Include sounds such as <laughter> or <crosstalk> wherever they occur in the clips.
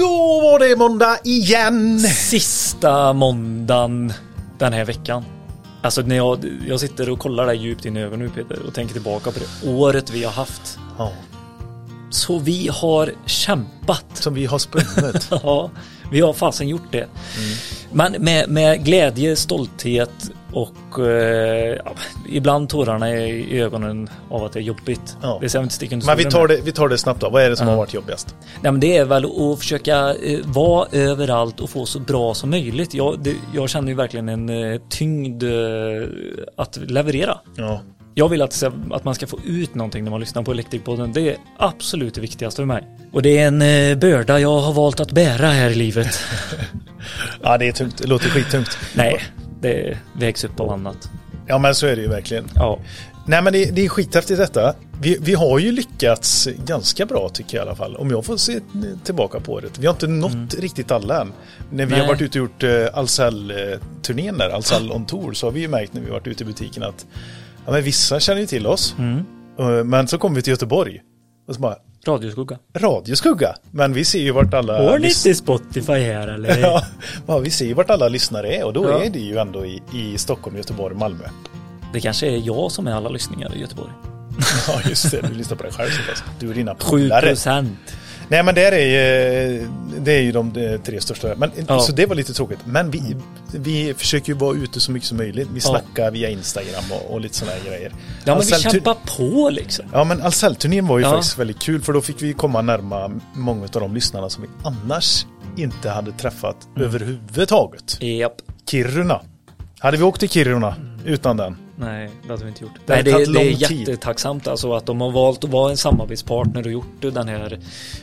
Då var det måndag igen! Sista måndagen den här veckan. Alltså när jag, jag sitter och kollar där djupt in i ögonen nu Peter och tänker tillbaka på det året vi har haft. Ja, Så vi har kämpat. som vi har sprungit. <laughs> Ja, vi har fasen gjort det. Men med, med glädje, stolthet och eh, ibland tårarna i ögonen av att det är jobbigt. Ja. Det jag inte under Men vi tar, det, vi tar det snabbt då. Vad är det som Ja. har varit jobbigast? Nej, men det är väl att försöka eh, vara överallt och få så bra som möjligt. Jag, det, jag känner ju verkligen en eh, tyngd eh, att leverera. Ja. Jag vill att, att man ska få ut någonting när man lyssnar på Elektrikpodden. Det är absolut det viktigaste för mig. Och det är en eh, börda jag har valt att bära här i livet. <laughs> ja, det är tungt. Det låter skittungt. Nej, det vägs upp av annat. Ja, men så är det ju verkligen. Ja, Nej, men det, det är skithäftigt detta. Vi, vi har ju lyckats ganska bra tycker jag i alla fall. Om jag får se tillbaka på det. Vi har inte nått riktigt alla än. När vi Nej. har varit ute och gjort uh, Ahlsell-turnén där, Ahlsell on Tour, så har vi ju märkt när vi har varit ute i butiken att ja, men vissa känner ju till oss. Eh, Men så kommer vi till Göteborg. Och så bara, radioskugga. radioskugga. Men vi ser ju vart alla... Har ni inte Spotify här eller? <laughs> Ja, vi ser ju vart alla lyssnare är och då Ja. är det ju ändå i, i Stockholm, Göteborg, Malmö. Det kanske är jag som är alla lyssningar i Göteborg. <laughs> Ja, just det. Du lyssnar på dig själv så pass. Du och dina <laughs> 7 polare. procent. Nej, men det är ju, det är ju de eh, tre största. Men, Ja. Så det var lite tråkigt. Men vi, vi försöker ju vara ute så mycket som möjligt. Vi Ja. snackar via Instagram och, och lite sådana här grejer. Ja, men vi kämpar på liksom. Ja, men Ahlsell-turnén var ju Ja. faktiskt väldigt kul för då fick vi komma närma många av de lyssnarna som vi annars inte hade träffat Mm. överhuvudtaget. Japp. Kiruna. Hade vi åkt till Kiruna utan den? Nej, det hade vi inte gjort. Det Nej, det, det är tid. jättetacksamt alltså att de har valt att vara en samarbetspartner och gjort den här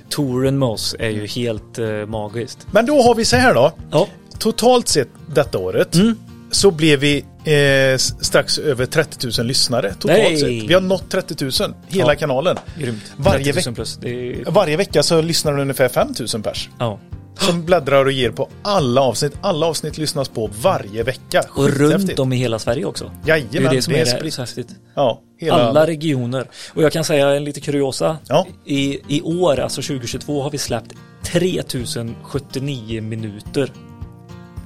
touren med oss är ju helt eh, magiskt. Men då har vi så här då. Ja, Totalt sett detta året Mm. så blev vi eh, strax över 30 000 lyssnare totalt Nej. sett. Vi har nått 30 000, hela Ja. kanalen. grymt. Varje 30 000 veck- plus. Det är, Varje vecka så lyssnar det ungefär 5 000 pers. ja. Som bläddrar och ger på alla avsnitt. Alla avsnitt lyssnas på varje vecka. Och runt om i hela Sverige också. Jajamän, det är det som är, det spritt. så häftigt. Ja, hela... Alla regioner. Och jag kan säga en lite kuriosa. Ja. I, I år, alltså 2022, har vi släppt 3079 minuter.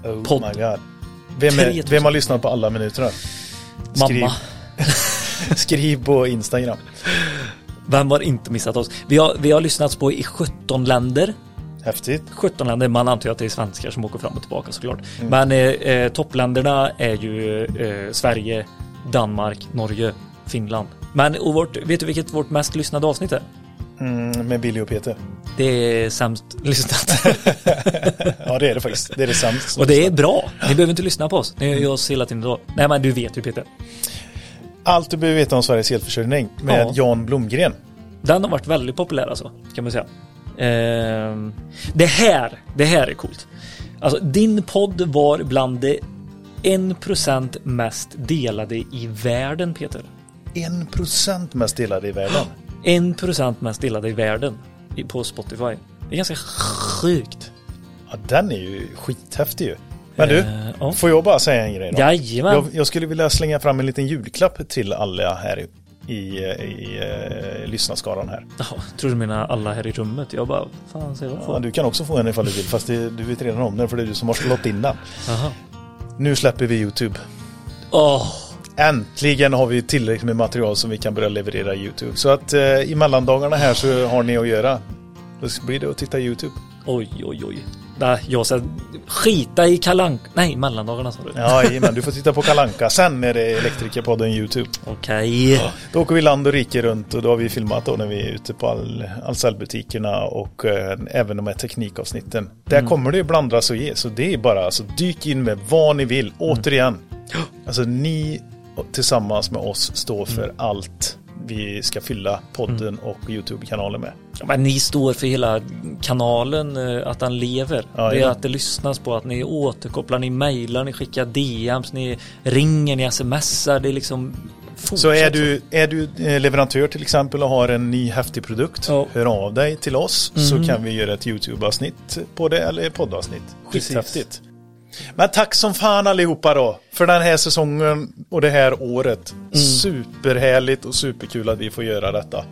Oh podd. my god. Vem, är, 3000. vem har lyssnat på alla minuterna? Skriv, Mamma. <laughs> skriv på Instagram. Vem har inte missat oss? Vi har, vi har lyssnats på i 17 länder. Häftigt. 17 länder, man antar att det är svenskar som åker fram och tillbaka såklart. Mm. Men eh, eh, toppländerna är ju eh, Sverige, Danmark, Norge, Finland. Men och vårt, vet du vilket vårt mest lyssnade avsnitt är? Mm, med Billy och Peter. Det är sämst lyssnat. <laughs> Ja, det är det faktiskt. Det är det sämst. och det är bra. Ni behöver inte lyssna på oss. Ni gör oss hela tiden då. Nej men du vet ju Peter. Allt du behöver veta om Sveriges elförsörjning med Ja. Jan Blomgren. Den har varit väldigt populär alltså, kan man säga. Ehm, det här, det här är coolt. Alltså din podd var bland det 1% mest delade i världen Peter. En procent mest delade i världen. <gasps> 1% mest delade i världen på Spotify. Det är ganska sjukt. Ja, den är ju skithäftig ju. Men du, Eh, får jag bara säga en grej då? Jajamän. Jag, jag skulle vilja slänga fram en liten julklapp till alla här i, i, uh, lyssnarskaran här. Jaha, tror du menar alla här i rummet? Jag bara, fan säger vad Ja, du kan också få en ifall du vill, fast det, du vet redan om den för det är du som har slått in den. Nu släpper vi YouTube. Åh, Äntligen har vi tillräckligt med material som vi kan börja leverera YouTube. Så att eh, i mellandagarna här så har ni att göra. Då blir det att titta YouTube. oj, oj, oj. Nej, jag ska skita i kalank. Nej, mellandagarna sa du. Ja, men du får titta på Kalanka. Sen är det Elektrikerpodden YouTube. Okej. Då åker vi land och rike runt och då har vi filmat då när vi är ute på all, Ahlsell-butikerna och eh, även de här teknikavsnitten. Där kommer det ju blandas och ge, så det är bara alltså dyk in med vad ni vill. Återigen, alltså ni tillsammans med oss står för allt vi ska fylla podden och YouTube-kanalen med. Men ni står för hela kanalen, eh, att den lever. Ja, det är ja. att det lyssnas på, att ni återkopplar, ni mejlar, ni skickar DMs, ni ringer, ni smsar. Det är liksom Så fortsätt är du, är du eh, leverantör till exempel och har en ny häftig produkt, Ja. hör av dig till oss så kan vi göra ett YouTube-avsnitt på det eller poddavsnitt. Precis. Men tack som fan allihopa då för den här säsongen och det här året. Superhärligt och superkul att vi får göra detta.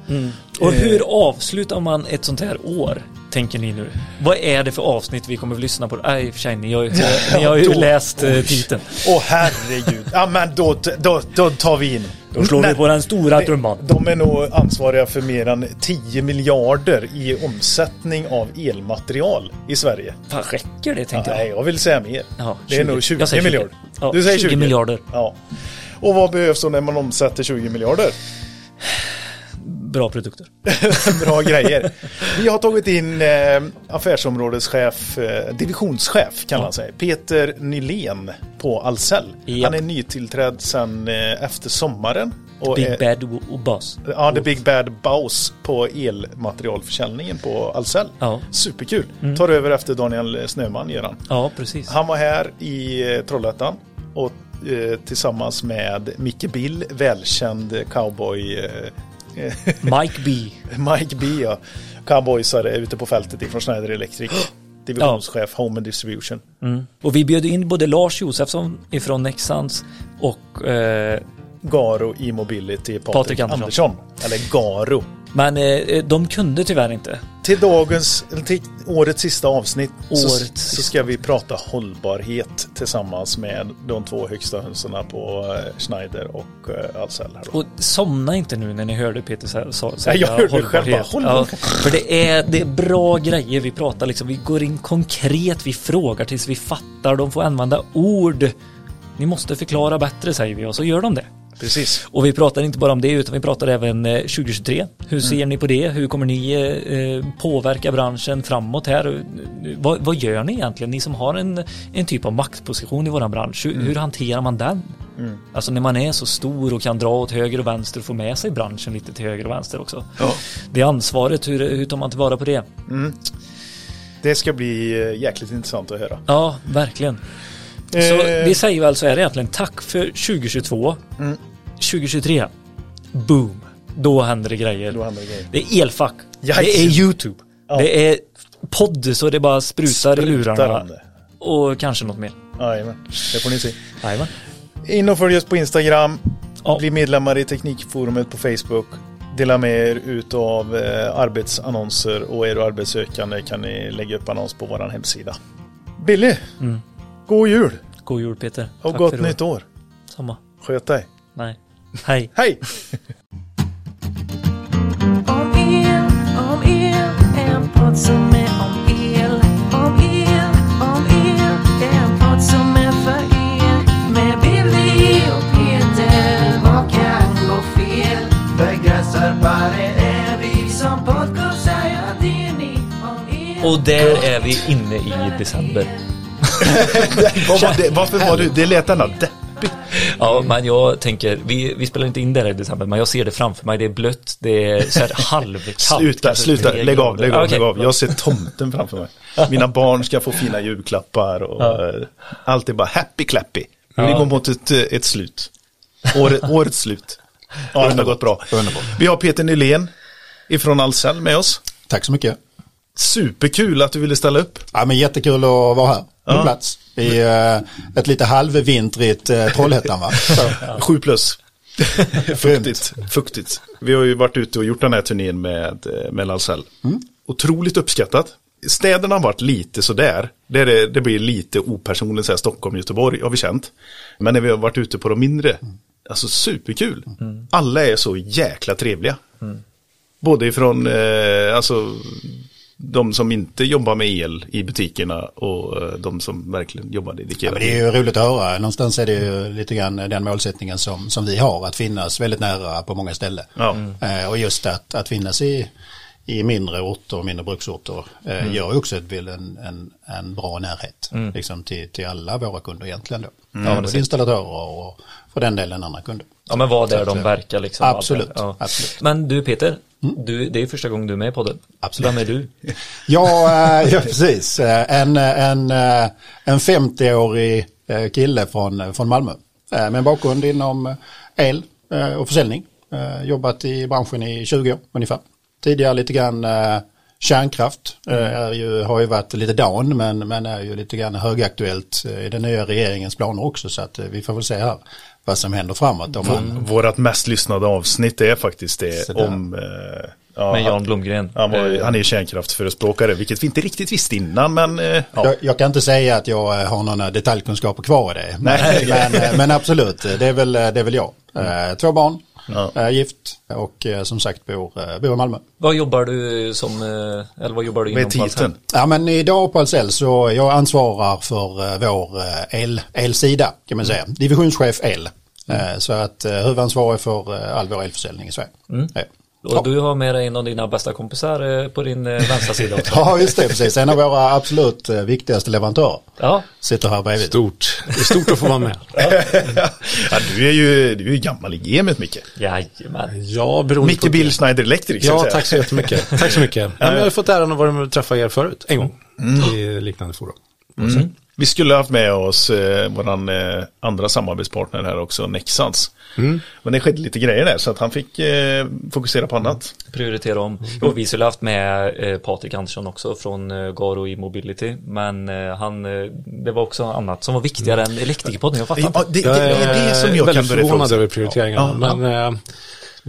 Och Eh. hur avslutar man ett sånt här år? Tänker ni nu. Vad är det för avsnitt vi kommer att lyssna på? Nej, i och för sig, ni har ju, <laughs> ni har ju Då- läst eh, titeln. Åh herregud. Ja men då, då, då tar vi in. Då slår vi på den stora trumman. De är nog ansvariga för mer än 10 miljarder i omsättning av elmaterial i Sverige. Fan, räcker det tänkte Nej, jag. jag vill säga mer. Ja, det är 20. nog 20 Jag säger 20. miljarder. Ja, du säger 20 20 miljarder. Ja. Och vad behövs då när man omsätter 20 miljarder? Bra produkter. <laughs> Bra grejer. Vi har tagit in eh, affärsområdeschef, eh, divisionschef kan man säga, Peter Nylén på Ahlsell. Japp. Han är nytillträdd sedan eh, efter sommaren. Och Big är, Bad Boss. Ja, The Big Bad Boss på elmaterialförsäljningen på Ahlsell. Ja. Superkul. Tar över efter Daniel Snöman gör han. Ja, precis. Han var här i eh, Trollhättan och eh, tillsammans med Micke Bill, välkänd cowboy eh, <laughs> Mike B. Mike B, ja. cowboysare ute på fältet ifrån Schneider Electric. <gasps> Divisionschef Home and Distribution. Mm. Och vi bjöd in både Lars Josefsson ifrån Nexans och eh, Garo E-mobility Patrik, Patrik Andersson. Andersson. Eller Garo. Men eh, de kunde tyvärr inte. Till dagens, till årets sista avsnitt så, Årets så sista. ska vi prata hållbarhet tillsammans med de två högsta hönserna på eh, Schneider och eh, Ahlsell. Och somna inte nu när ni hörde Peter sä- sa- Nej, säga jag hörde själv bara, hållbarhet. håll ja. För det är, det är bra grejer vi pratar liksom. Vi går in konkret, vi frågar tills vi fattar. De får använda ord. Ni måste förklara bättre säger vi och så gör de det. Precis. Och vi pratar inte bara om det utan vi pratar även eh, 2023. Hur Mm. ser ni på det? Hur kommer ni eh, påverka branschen framåt här? Eh, Vad, vad gör ni egentligen? Ni som har en, en typ av maktposition i våran bransch. Mm. Hur, hur hanterar man den? Alltså när man är så stor och kan dra åt höger och vänster och få med sig branschen lite till höger och vänster också. Ja. Det ansvaret, hur, hur tar man tillvara på det? Det ska bli eh, jäkligt intressant att höra. Ja, verkligen. Så Eh, vi säger väl så här egentligen tack för 2022. Mm. 2023, boom. Då händer det grejer. Då händer det grejer. Det är elfack. Jajamän. Det är YouTube. Ja. Det är podd så det bara sprutar, i Sprutar lurarna. om det. Och kanske något mer. Jajamän, det får ni se. Jajamän. In och följ oss på Instagram. Ja. Bli medlemmar i Teknikforumet på Facebook. Dela med er utav eh, arbetsannonser och är du arbetssökande kan ni lägga upp annons på vår hemsida. Billy, Mm. god jul God jul Peter. och Tack gott i nytt år. Samma. Sköt dig. Nej. Hej. Hej! Om el, om el, en podd som är om el. Om el, om el, en podd som är för er. Med Billy och Peter, vad kan gå fel? Begränsarbare är vi som podcastar, ja det är ni. Om el. Och där är vi inne i december. Vad var det, varför var du, det lät ändå deppigt. Ja, men jag tänker, vi, vi spelar inte in det här i december, men jag ser det framför mig. Det är blött, det är så här halvkallt. Sluta, sluta, tre lägg av, lägg av, Okej, lägg av. Jag ser tomten framför mig. Mina barn ska få fina julklappar och eh, allt är bara happy clappy. Vi Ja. går mot ett, eh, ett slut. Året, <laughs> årets slut. Ja, det har gått bra. Underbart. Vi har Peter Nylén ifrån Ahlsell med oss. Tack så mycket. Superkul att du ville ställa upp. Ja, men jättekul att vara här på Ja. plats i eh, ett lite halvvintrigt uh, Trollhättan. Va? <laughs> Sju plus. <laughs> Fuktigt. Fuktigt. Vi har ju varit ute och gjort den här turnén med, eh, med Ahlsell. Otroligt uppskattat. Städerna har varit lite sådär. Det, det, det blir lite opersonligt, så här, Stockholm, Göteborg har vi känt. Men när vi har varit ute på de mindre, alltså superkul. Alla är så jäkla trevliga. Både ifrån, eh, alltså de som inte jobbar med el i butikerna och eh, de som verkligen jobbar ja, dedikerat. men det är ju roligt att höra. Någonstans är det ju lite grann den målsättningen som, som vi har. Att finnas väldigt nära på många ställen. Ja. Eh, och just att, att finnas i, i mindre orter och mindre bruksorter eh, gör ju också ett, väl en, en, en bra närhet liksom till, till alla våra kunder egentligen. Då. Ja, både installatörer och för den delen andra kunder. Ja, men vad där att, de verkar liksom. Absolut, det. ja. absolut. Men du Peter, du, det är första gången du är med i podden. Absolut. Vem är du? <laughs> Ja, eh, ja precis. Eh, En, en, eh, en 50-årig eh, kille från, från Malmö med en bakgrund inom el och försäljning. Jobbat i branschen i 20 år ungefär. Tidigare lite grann eh, kärnkraft. eh, Är ju, har ju varit lite down men, men är ju lite grann högaktuellt eh, i den nya regeringens planer också. Så att vi får väl se här vad som händer framåt. Om man, Vårat mest lyssnade avsnitt är faktiskt det Så där. om eh, Ja, med Jan han- Blomgren. Han, var, han är kärnkraftsförespråkare, vilket vi inte riktigt visste innan, men ja. Jag, jag kan inte säga att jag har några detaljkunskaper kvar i det. Men, men, men absolut, det är väl, det är väl jag. Eh, Två barn, Ja. gift och eh, som sagt bor, eh, bor i Malmö. Vad jobbar du som, eh, eller vad jobbar du inom på titeln? Ja men idag på Ahlsell så jag ansvarar för vår el, elsida kan man säga. Divisionschef el. Eh, Så att huvudansvarig för all vår elförsäljning i Sverige. Ja. Och du har med dig en av dina bästa kompisar eh, på din eh, vänstra sida också. <laughs> Ja just det, precis. En av våra absolut eh, viktigaste leverantörer Ja, sitter här bredvid. Stort. Det är stort att få vara med. <laughs> ja, du är ju, du är ju gammal i gamet Micke. jajamän. Ja, beroende Micke Bill Schneider Electric. Ja, tack så jättemycket. <laughs> Tack så mycket. Ja, jag har fått äran att vara med och träffa er förut, en gång. I liknande forum. Mm. Vi skulle ha haft med oss eh, våran eh, andra samarbetspartner här också, Nexans. Men det skedde lite grejer där så att han fick eh, fokusera på annat. Prioritera om. Och vi skulle haft med eh, Patrik Andersson också från eh, Garo i Mobility. Men eh, han, eh, det var också annat som var viktigare än Elektrikerpodden. Jag fattar. Ja, det, det, det är det som jag kan väldigt börja förvånad över prioriteringarna. Ja, Men eh,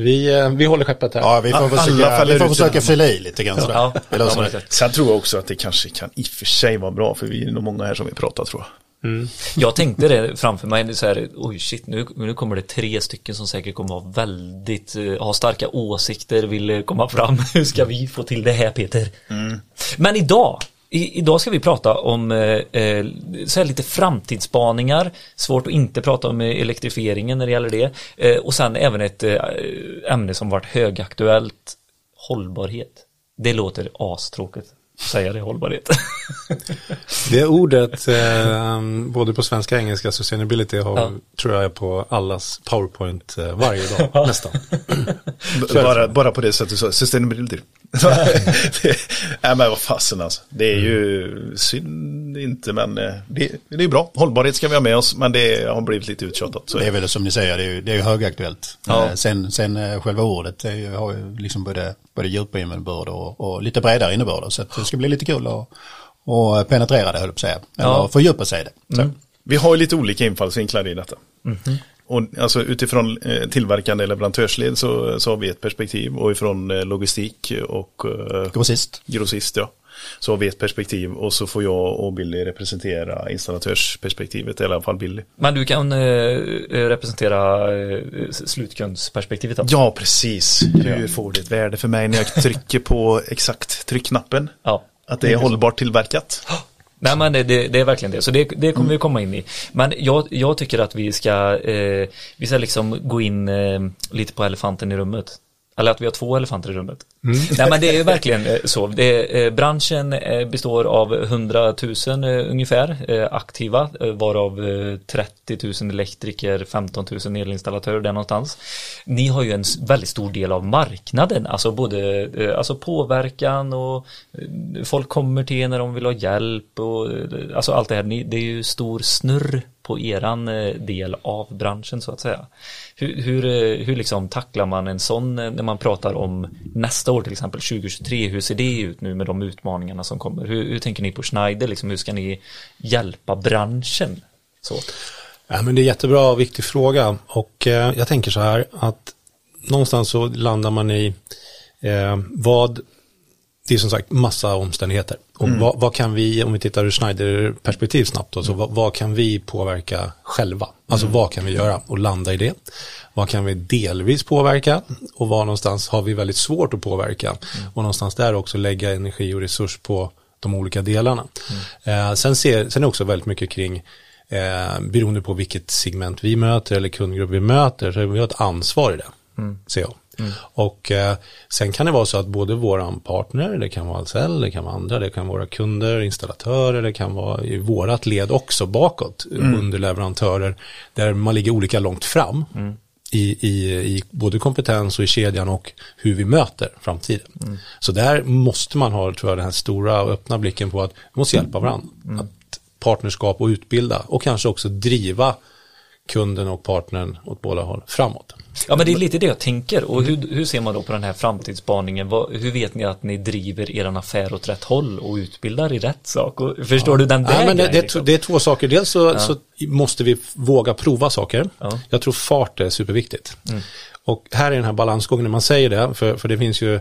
vi, eh, vi håller skeppet här. Ja, vi får Alla försöka, vi får försöka fylla i lite grann. Ja, ja, Sen tror jag också att det kanske kan i och för sig vara bra för vi är nog många här som vill prata tror jag. Jag tänkte det framför mig, så här, oj shit, nu, nu kommer det tre stycken som säkert kommer vara väldigt, eh, ha starka åsikter, vill komma fram. <laughs> Hur ska vi få till det här Peter? Men idag, i, idag ska vi prata om eh, eh, så här lite framtidsspaningar, svårt att inte prata om eh, elektrifieringen när det gäller det. Eh, och sen även ett eh, ämne som varit högaktuellt, hållbarhet. Det låter astråkigt, säga det, hållbarhet. <laughs> Det ordet, eh, både på svenska och engelska, sustainability, har, Ja. tror jag är på allas powerpoint eh, varje dag, <laughs> nästan. <laughs> Bara, bara på det sättet så, sustainability. Det, <laughs> nej men vad fasen alltså. Det är ju synd inte men eh, det, det är bra. Hållbarhet ska vi ha med oss men det har blivit lite uttjatat. Så. Det är väl som ni säger, det är ju, det är ju högaktuellt. Ja. Eh, Sen, sen eh, själva ordet ju, har ju liksom både, både djupa innebörd och, och lite bredare innebörd. Så att det ska bli lite kul att och penetrera det, höll jag på att säga. Eller Ja. fördjupa sig i det. Så. Vi har ju lite olika infallsvinklar i detta. Och alltså utifrån eh, tillverkande leverantörsled så, så har vi ett perspektiv och ifrån eh, logistik och eh, Grossist. grossist ja. Så har vi ett perspektiv och så får jag och Billy representera installatörsperspektivet, eller i alla fall Billy. Men du kan eh, representera eh, slutkundsperspektivet då? Ja, precis. Du får det ett värde för mig när jag trycker på exakt tryckknappen. Ja. Att det är hållbart tillverkat. Nej men det, det, det är verkligen det, så det, det kommer vi komma in i. Men jag, jag tycker att vi ska, eh, vi ska liksom gå in eh, lite på elefanten i rummet. Eller att vi har två elefanter i rummet. <laughs> Nej men det är ju verkligen eh, så. Det, eh, branschen eh, består av 100 000 eh, ungefär aktiva, varav eh, 30 000 elektriker, 15 000 elinstallatörer där någonstans. Ni har ju en väldigt stor del av marknaden, alltså både alltså påverkan och folk kommer till er när de vill ha hjälp och alltså allt det här. Det är ju stor snurr på eran eh, del av branschen så att säga. Hur, hur, eh, hur liksom tacklar man en sån eh, när man pratar om nästa år till exempel 2023? Hur ser det ut nu med de utmaningarna som kommer? Hur, hur tänker ni på Schneider? Liksom, hur ska ni hjälpa branschen? Så. Ja, men det är jättebra och viktig fråga och eh, jag tänker så här att någonstans så landar man i eh, vad det är som sagt massa omständigheter. Och vad, vad kan vi, om vi tittar ur Schneider-perspektiv snabbt, då, så vad, vad kan vi påverka själva? Alltså vad kan vi göra och landa i det? Vad kan vi delvis påverka och var någonstans har vi väldigt svårt att påverka? Och någonstans där också lägga energi och resurs på de olika delarna. Eh, sen, ser, sen är det också väldigt mycket kring eh, beroende på vilket segment vi möter eller kundgrupp vi möter så vi har ett ansvar i det, ser jag. Och eh, sen kan det vara så att både våran partner, det kan vara Ahlsell, det kan vara andra, det kan vara kunder, installatörer, det kan vara i vårat led också bakåt, underleverantörer, där man ligger olika långt fram. I, i, i både kompetens och i kedjan och hur vi möter framtiden. Så där måste man ha, tror jag, den här stora och öppna blicken på att vi måste hjälpa varandra. Att partnerskap och utbilda och kanske också driva kunden och partnern åt båda håll framåt. Ja men det är lite det jag tänker och hur, hur ser man då på den här framtidsspaningen? Vad, hur vet ni att ni driver er affär åt rätt håll och utbildar i rätt sak? Och, förstår du den där Nej, men det, det, är liksom? två- det är två saker. Dels så, så måste vi våga prova saker. Ja. Jag tror fart är superviktigt. Och här är den här balansgången när man säger det, för, för det finns ju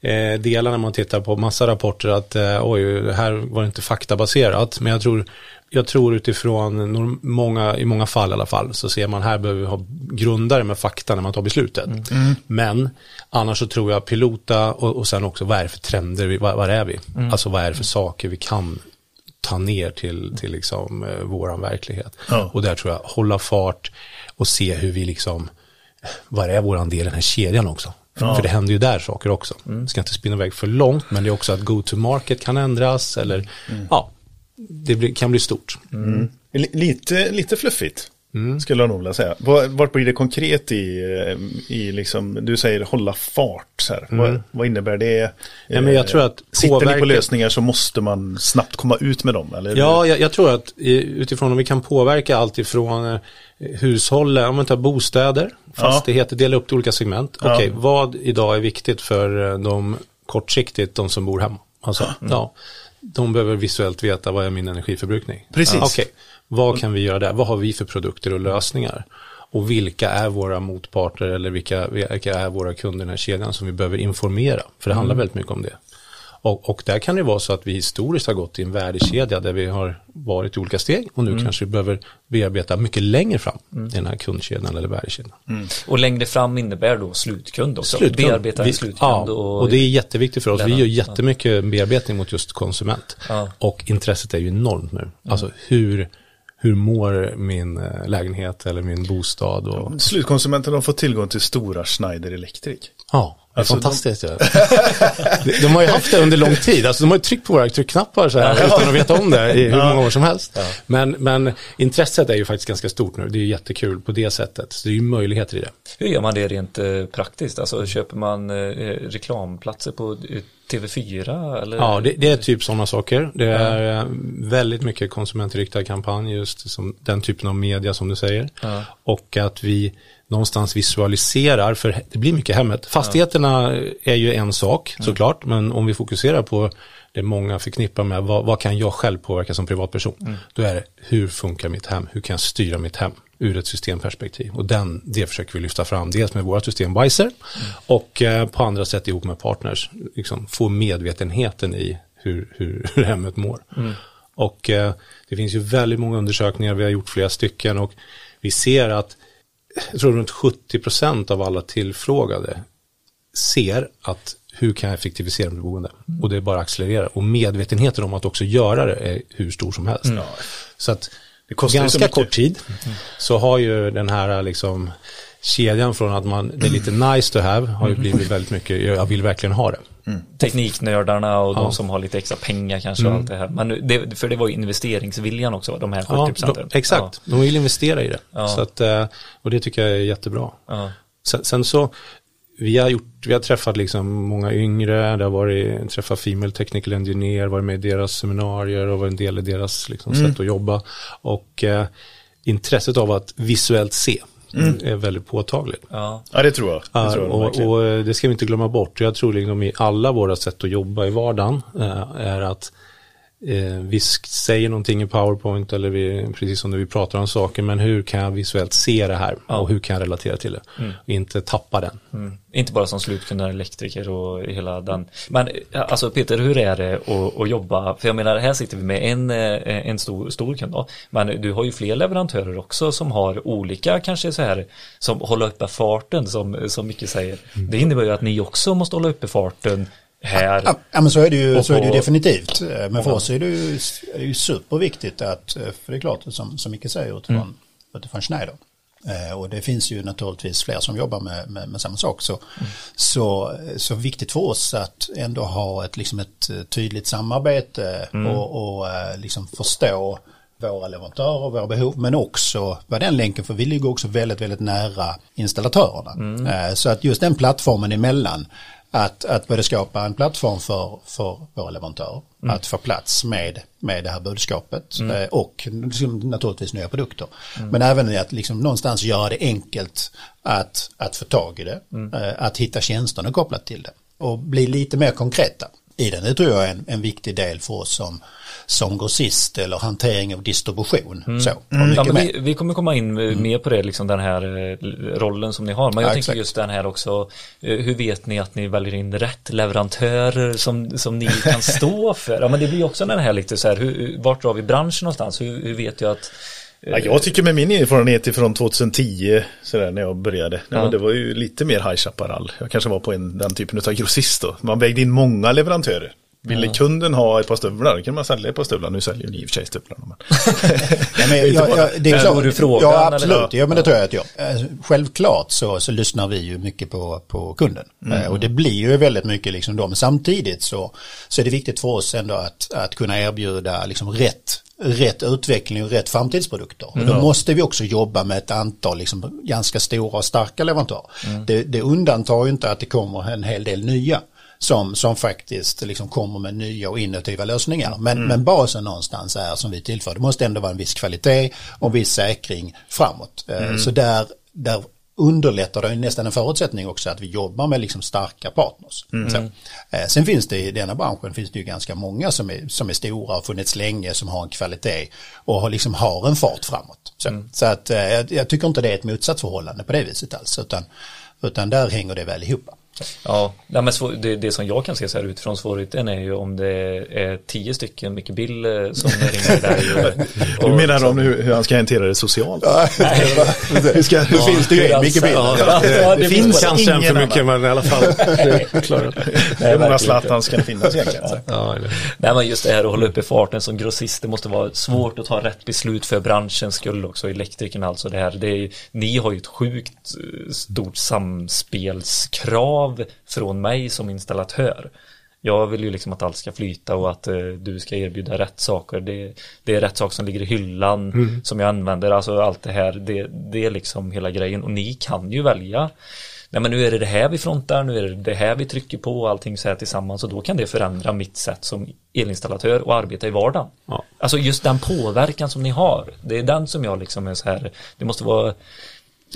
eh, delar när man tittar på massa rapporter att eh, oj, det här var inte faktabaserat. Men jag tror, jag tror utifrån många, i många fall i alla fall, så ser man här behöver vi ha grundare med fakta när man tar beslutet. Men annars så tror jag pilota och, och sen också vad är det för trender, vi, var, var är vi? Alltså vad är det för saker vi kan ta ner till, till liksom, eh, våran verklighet. Ja. Och där tror jag hålla fart och se hur vi liksom, vad är våran del i den här kedjan också. För, för det händer ju där saker också. Ska inte spinna iväg för långt, men det är också att go-to-market kan ändras eller ja, det blir, kan bli stort. Li- Lite, lite fluffigt. Skulle jag nog vilja säga. Vart blir det konkret i, eh, i liksom, du säger hålla fart. Så här. Vad, vad innebär det? Ja, men jag tror att Sitter ni på påverka- lösningar så måste man snabbt komma ut med dem. Eller? Ja, jag, jag tror att utifrån om vi kan påverka allt ifrån eh, hushåll, om man tar bostäder, fastigheter, dela upp i olika segment. Ja. Okej, vad idag är viktigt för eh, de kortsiktigt, de som bor hemma? Alltså, ja, de behöver visuellt veta vad är min energiförbrukning. Precis. Okej, vad kan vi göra där? Vad har vi för produkter och lösningar? Och vilka är våra motparter eller vilka, vilka är våra kunder i den här kedjan som vi behöver informera? För det handlar väldigt mycket om det. Och, och där kan det vara så att vi historiskt har gått i en värdekedja där vi har varit i olika steg och nu kanske vi behöver bearbeta mycket längre fram i den här kundkedjan eller värdekedjan. Och längre fram innebär då slutkund också. Slutkund. Bearbeta Vi- slutkund. Ja, och, det är jätteviktigt för oss. Vi gör jättemycket bearbetning mot just konsument. Ja. Och intresset är ju enormt nu. Alltså hur, hur mår min eh, lägenhet eller min bostad? Och, Slutkonsumenten har fått tillgång till stora Schneider Electric. Ja, det är Alltså, fantastiskt. ja. de, de har ju haft det under lång tid. Alltså, de har ju tryckt på våra tryckknappar så här, utan att veta om det i hur många år som helst. Men, men intresset är ju faktiskt ganska stort nu. Det är ju jättekul på det sättet. Så det är ju möjligheter i det. Hur gör man det rent eh, praktiskt? Alltså köper man eh, reklamplatser på TV4 eller? Ja, det, det är typ sådana saker. Det är eh, väldigt mycket konsumentriktad kampanj, just som den typen av media som du säger. Ja. Och att vi någonstans visualiserar, för det blir mycket hemmet. Fastigheterna är ju en sak såklart, men om vi fokuserar på det många förknippar med vad, vad kan jag själv påverka som privatperson? Då är det hur funkar mitt hem? Hur kan jag styra mitt hem ur ett systemperspektiv? Och den, det försöker vi lyfta fram, dels med våra system Wiser och eh, på andra sätt ihop med partners, liksom få medvetenheten i hur, hur, <laughs> hur hemmet mår. Och eh, det finns ju väldigt många undersökningar, vi har gjort flera stycken och vi ser att jag tror runt 70% av alla tillfrågade ser att hur kan jag effektivisera mitt boende? Och det är bara accelererar. Och medvetenheten om att också göra det är hur stor som helst. Så att Det kostar ganska kort tid så har ju den här liksom kedjan från att man, det är lite nice to have, har ju blivit väldigt mycket, jag vill verkligen ha det. Tekniknördarna och Ja. de som har lite extra pengar kanske och allt det här. Men det, för det var ju investeringsviljan också, de här 70 Ja, procenten. de, exakt, de vill investera i det. Ja. Så att, eh, och det tycker jag är jättebra. Ja. Sen, sen så, vi har, gjort, vi har träffat liksom många yngre, det har varit, träffat Female Technical Engineer, varit med i deras seminarier och varit en del i deras liksom, sätt att jobba. Och eh, intresset av att visuellt se är väldigt påtagligt. Ja. Ja, det tror jag. Det, tror jag och, och eh, det ska vi inte glömma bort. Jag tror liksom i alla våra sätt att jobba i vardagen eh, är att eh, vi säger någonting i PowerPoint eller vi, precis som när vi pratar om saker, men hur kan jag visuellt se det här och hur kan jag relatera till det? Och inte tappa den. Mm. Inte bara som slutkund elektriker och hela den. Men eh, alltså Peter, hur är det att, att jobba? För jag menar, här sitter vi med en, eh, en stor, stor kund då. Men du har ju fler leverantörer också som har olika, kanske så här, som håller uppe farten som, som mycket säger. Det innebär ju att ni också måste hålla uppe farten här. Ja, ja men så är det ju, Och så är det ju definitivt. Eh, Men för oss är det ju, är det ju superviktigt att, eh, för det är klart som, som Micke säger utifrån, Mm. utifrån Schneider. Eh, Och det finns ju naturligtvis fler som jobbar med, med, med samma sak. Så, Mm. så, så viktigt för oss att ändå ha ett, liksom ett tydligt samarbete Mm. och, och liksom förstå våra leverantörer och våra behov men också vara den länken för vi ligger också väldigt väldigt nära installatörerna. Mm. Så att just den plattformen emellan att, att både skapa en plattform för, för våra leverantörer att få plats med, med det här budskapet eh, och liksom naturligtvis nya produkter. Men även att liksom någonstans göra det enkelt att, att få tag i det, eh, att hitta tjänsterna kopplat till det och bli lite mer konkreta. I den. Det tror jag är en, en viktig del för oss som, som grossist eller hantering av distribution. Så, och Ja, vi, vi kommer komma in eh, mer på det, liksom den här eh, rollen som ni har. Men jag Ja, tänker exakt. just den här också, eh, hur vet ni att ni väljer in rätt leverantörer som, som ni kan stå för? Ja, men det blir också den här lite så här, hur, vart drar vi branschen någonstans? Hur, hur vet jag att Ja, jag tycker med min erfarenhet från 2010, sådär när jag började, nej, Ja. det var ju lite mer High Chaparral. Jag kanske var på en, den typen av grossist då. Man vägde in många leverantörer. Ville kunden ha ett par stövlar, då kan man sälja ett par stövlar. Nu säljer ni i och för sig stövlarna. Men... <laughs> Ja, men, <laughs> jag, jag, det är klart. du frågan, Ja, absolut. Ja, men det tror jag att jag. Eh, Självklart så, så lyssnar vi ju mycket på, på kunden. Eh, Och det blir ju väldigt mycket liksom då. Men samtidigt så, så är det viktigt för oss ändå att, att kunna erbjuda liksom rätt rätt utveckling och rätt framtidsprodukter. Och då måste vi också jobba med ett antal liksom ganska stora och starka leverantörer. Det, det undantar ju inte att det kommer en hel del nya som, som faktiskt liksom kommer med nya och innovativa lösningar. Men, men basen någonstans är som vi tillför, det måste ändå vara en viss kvalitet och en viss säkring framåt. Eh, Så där, där underlättar det nästan en förutsättning också att vi jobbar med liksom starka partners. Så. Eh, Sen finns det i denna branschen finns det ju ganska många som är, som är stora och funnits länge som har en kvalitet och har, liksom har en fart framåt. Så, så att eh, jag, jag tycker inte det är ett motsatsförhållande på det viset alls utan, utan där hänger det väl ihop. Ja, nej, men svår, det, det som jag kan se så här utifrån svårigheten är ju om det är tio stycken Micke Bill eh, som ringer <laughs> dig. Och, Du menar om hur, hur han ska hantera det socialt? <laughs> Hur ska, hur finns det ju Micke Bild? Ja, Ja, ja, det det finns finns Kanske en för mycket men i alla fall. <laughs> det det. Hur många. Zlatan ska det finnas egentligen? Ja, eller- Nej men just det här att hålla uppe farten som grossist det måste vara svårt att ta rätt beslut för branschens skull också elektrikerna alltså det här det är, ni har ju ett sjukt eh, stort samspelskrav från mig som installatör. Jag vill ju liksom att allt ska flyta och att eh, du ska erbjuda rätt saker. Det, det är rätt saker som ligger i hyllan som jag använder. Alltså allt det här det, det är liksom hela grejen. Och ni kan ju välja. Nej men nu är det det här vi frontar, nu är det det här vi trycker på och allting så här tillsammans. Och då kan det förändra mitt sätt som elinstallatör och arbeta i vardagen. Ja. Alltså just den påverkan som ni har, det är den som jag liksom är så här, det måste vara,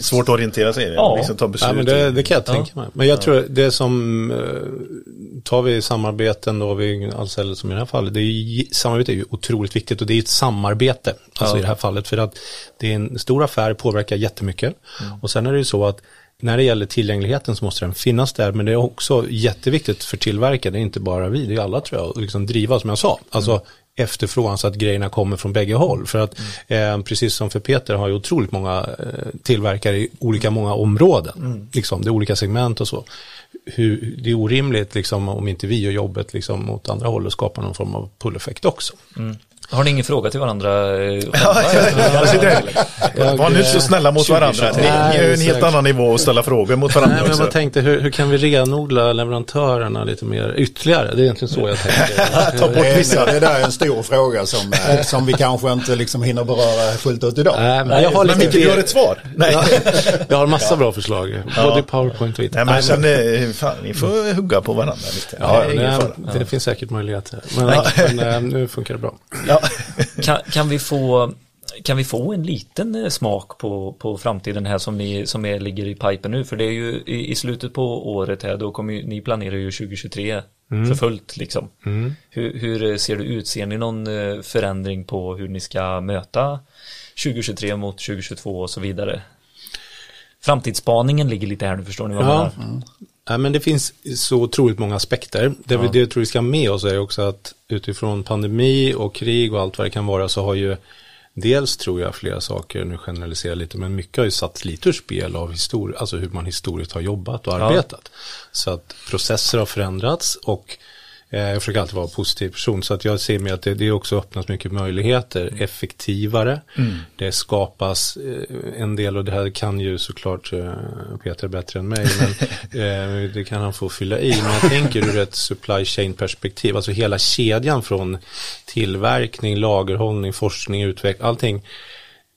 Svårt att orientera sig i det. Ja. Liksom ta beslut. Ja, men det, det kan jag Ja. tänka mig. Men jag tror det som, eh, tar vi samarbeten då, vi, alltså, som i det här fallet, det är ju, samarbete är ju otroligt viktigt och det är ett samarbete, alltså Ja. i det här fallet, för att det är en stor affär, påverkar jättemycket. Och sen är det ju så att när det gäller tillgängligheten så måste den finnas där, men det är också jätteviktigt för tillverkare, det är inte bara vi, det är alla tror jag, att liksom driva som jag sa. Alltså efterfrågan så att grejerna kommer från bägge håll. För att eh, precis som för Peter har ju otroligt många eh, tillverkare i olika många områden. Liksom, det är olika segment och så. Hur, det är orimligt liksom, om inte vi gör jobbet liksom, åt andra håll och skapar någon form av pull-effekt också. Har ni ingen fråga till varandra? eh, Var nu så snälla mot varandra. 2023. Det är ju en helt annan nivå att ställa frågor mot varandra Nej, men jag tänkte, hur, hur kan vi renodla leverantörerna lite mer ytterligare? Det är egentligen så jag tänker. <laughs> Ta bort Det, vissa. är, det där är en stor fråga som, eh, som vi kanske inte liksom hinner beröra fullt ut idag. Nej, men jag har Men lite Micke, du har ett svar? Nej. Ja, jag har massa bra förslag, både i PowerPoint och Nej, men sen, eh, fan, ni får hugga på varandra lite. Ja, det är ingen nej, fara. det finns säkert möjligheter. Men, men nu funkar det bra. <laughs> Kan, kan vi få kan vi få en liten eh, smak på, på framtiden här som, ni, som är, ligger i pipen nu? För det är ju i, i slutet på året här, då kommer ju, ni planerar ju 2023 för fullt liksom. Hur, hur ser det ut? Ser ni någon eh, förändring på hur ni ska möta 2023 mot 2022 och så vidare? Framtidsspaningen ligger lite här nu, förstår ni vad jag Ja. menar? Ja, men det finns så otroligt många aspekter. Det, vi, det jag tror vi ska ha med oss är också att utifrån pandemi och krig och allt vad det kan vara så har ju dels tror jag flera saker, nu generaliserar jag lite, men mycket har ju satt lite ur spel av histori- alltså hur man historiskt har jobbat och Ja. arbetat. Så att processer har förändrats och jag försöker alltid vara en positiv person så att jag ser med att det, det också öppnas mycket möjligheter, effektivare. Det skapas eh, en del och det här kan ju såklart eh, Peter bättre än mig men <laughs> eh, det kan han få fylla i. Men jag tänker ur ett supply chain perspektiv, alltså hela kedjan från tillverkning, lagerhållning, forskning, utveckling, allting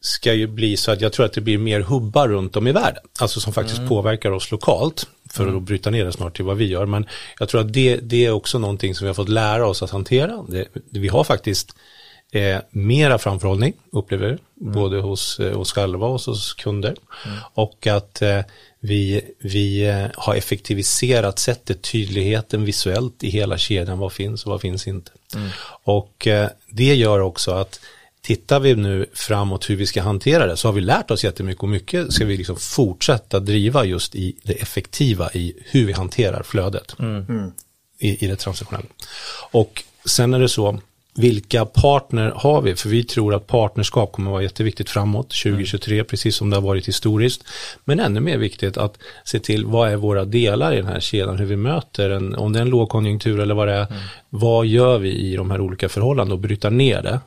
ska ju bli så att jag tror att det blir mer hubbar runt om i världen. Alltså som faktiskt påverkar oss lokalt. För att bryta ner det snart till vad vi gör. Men jag tror att det, det är också någonting som vi har fått lära oss att hantera. Det, vi har faktiskt eh, mera framförhållning, upplever jag. Både hos eh, oss själva och hos kunder. Och att eh, vi, vi eh, har effektiviserat sättet, tydligheten visuellt i hela kedjan, vad finns och vad finns inte. Och eh, det gör också att tittar vi nu framåt hur vi ska hantera det så har vi lärt oss jättemycket och mycket ska vi liksom fortsätta driva just i det effektiva i hur vi hanterar flödet i, i det transaktionella. Och sen är det så, vilka partner har vi? För vi tror att partnerskap kommer vara jätteviktigt framåt 2023, precis som det har varit historiskt. Men ännu mer viktigt att se till vad är våra delar i den här kedjan, hur vi möter en, om det är en lågkonjunktur eller vad det är, vad gör vi i de här olika förhållandena och bryta ner det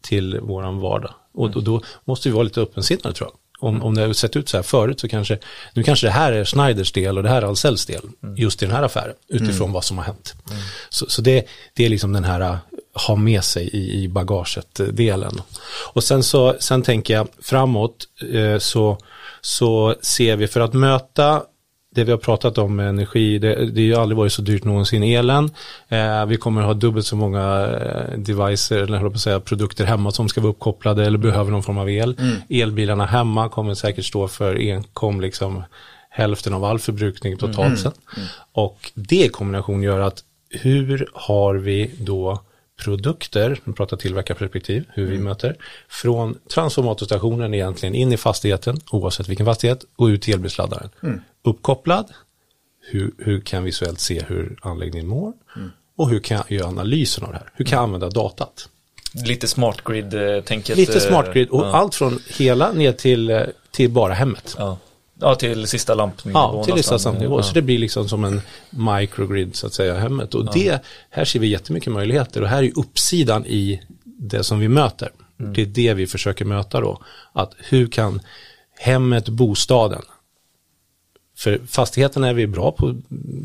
till våran vardag. Och då, då måste vi vara lite öppensinnade tror jag. Om, om det har sett ut så här förut så kanske, nu kanske det här är Schneiders del och det här är Ahlsells del, just i den här affären, utifrån vad som har hänt. Så, så det, det är liksom den här ha med sig i, i bagaget-delen. Och sen så, sen tänker jag framåt eh, så, så ser vi för att möta det vi har pratat om med energi, det, det har ju aldrig varit så dyrt någonsin elen. Eh, vi kommer ha dubbelt så många eh, devices, eller jag på att säga, produkter hemma som ska vara uppkopplade eller behöver någon form av el. Elbilarna hemma kommer säkert stå för enkom liksom hälften av all förbrukning totalt sett. Och det i kombination gör att hur har vi då produkter, nu pratar tillverkarperspektiv, hur vi möter, från transformatorstationen egentligen in i fastigheten, oavsett vilken fastighet, och ut till elbilsladdaren. Uppkopplad, hur, hur kan visuellt se hur anläggningen mår och hur kan jag göra analysen av det här? Hur kan jag använda datat? Lite smart grid-tänket. Lite eh, smart grid och ja. allt från hela ner till, eh, till bara hemmet. Ja. Ja, till sista lampnivån. Ja, till lista nästan. samnivå. Ja. Så det blir liksom som en microgrid så att säga hemmet. Och det, här ser vi jättemycket möjligheter och här är uppsidan i det som vi möter. Mm. Det är det vi försöker möta då. Att hur kan hemmet, bostaden, för fastigheten är vi bra på,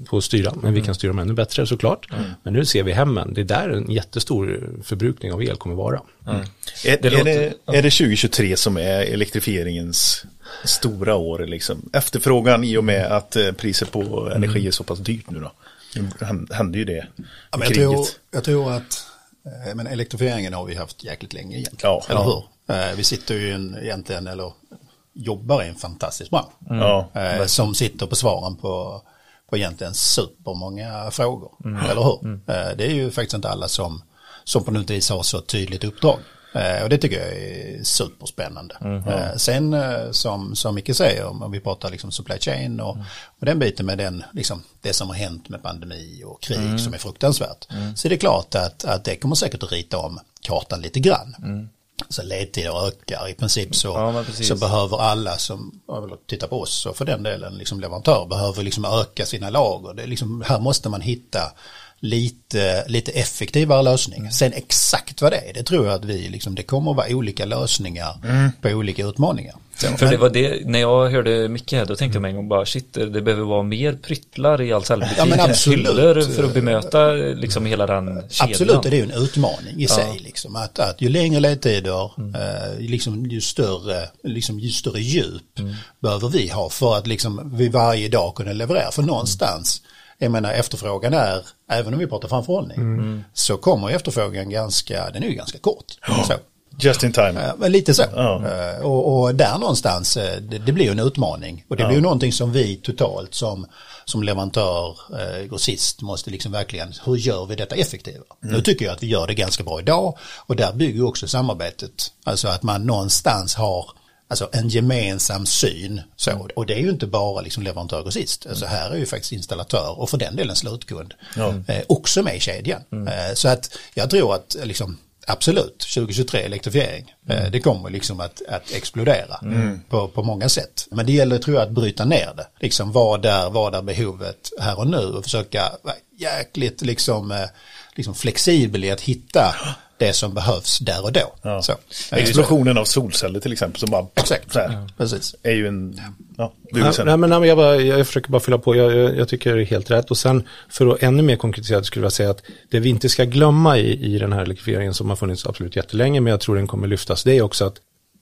på att styra, men Mm. vi kan styra dem ännu bättre såklart. Men nu ser vi hemmen, det är där en jättestor förbrukning av el kommer vara. Är, Det är, låter- det, är det 2023 som är elektrifieringens stora år? Liksom? Efterfrågan i och med att eh, priset på energi är så pass dyrt nu då? Det hände ju det Ja, jag, tror, jag tror att eh, men elektrifieringen har vi haft jäkligt länge egentligen. Ja, eller hur? Eh, Vi sitter ju en, egentligen, eller jobbar i en fantastisk bransch. Ja, eh, som sitter på svaren på, på egentligen supermånga frågor. Eller hur? Eh, det är ju faktiskt inte alla som, som på något vis har så tydligt uppdrag. Eh, och det tycker jag är superspännande. Eh, sen eh, som, som Micke säger, om vi pratar liksom supply chain och, och den biten med den, liksom, det som har hänt med pandemi och krig som är fruktansvärt. Så är det klart att, att det kommer säkert att rita om kartan lite grann. Så ledtider ökar i princip så, Ja, så behöver alla som tittar på oss och för den delen liksom leverantör behöver liksom öka sina lager. Det liksom, här måste man hitta lite, lite effektivare lösning. Mm. Sen exakt vad det är, det tror jag att vi, liksom, det kommer att vara olika lösningar Mm. på olika utmaningar. Så, För men- det var det, när jag hörde Micke här, då tänkte jag mig en gång bara shit, det behöver vara mer pryttlar i Ahlsellbutiken. Ja, men absolut. Hyllor för att bemöta liksom hela den kedjan. Absolut, det är ju en utmaning i sig. Liksom, att, att ju längre ledtider, eh, liksom, ju, större, liksom, ju större djup behöver vi ha för att liksom, vi varje dag kunna leverera. För någonstans, jag menar efterfrågan är, även om vi pratar framförhållning, så kommer efterfrågan ganska, den är ju ganska kort. Så. Just in time. Men lite så. Eh, Och, och där någonstans, eh, det, det blir en utmaning. Och det blir ju någonting som vi totalt som, som leverantör, eh, grossist, måste liksom verkligen, hur gör vi detta effektivare? Nu tycker jag att vi gör det ganska bra idag. Och där bygger ju också samarbetet. Alltså att man någonstans har Alltså en gemensam syn. Så. Och det är ju inte bara liksom leverantör och grossist. Alltså här är ju faktiskt installatör och för den delen slutkund. Eh, också med i kedjan. Eh, så att jag tror att eh, liksom, absolut 2023 elektrifiering. Eh, det kommer liksom att, att explodera på, på många sätt. Men det gäller tror jag att bryta ner det. Liksom vad är, vad är behovet här och nu och försöka vara jäkligt liksom, eh, liksom flexibel i att hitta <gasps> det som behövs där och då. Ja. Så. Explosionen av solceller till exempel som bara Exakt. så här, Precis. är ju en, ja, Nej, nej, men, nej, men jag, bara, jag försöker bara fylla på, jag, jag, jag tycker det är helt rätt. Och sen för att ännu mer konkretisera skulle jag säga att det vi inte ska glömma i, i den här elektrifieringen som har funnits absolut jättelänge, men jag tror den kommer lyftas, det är också att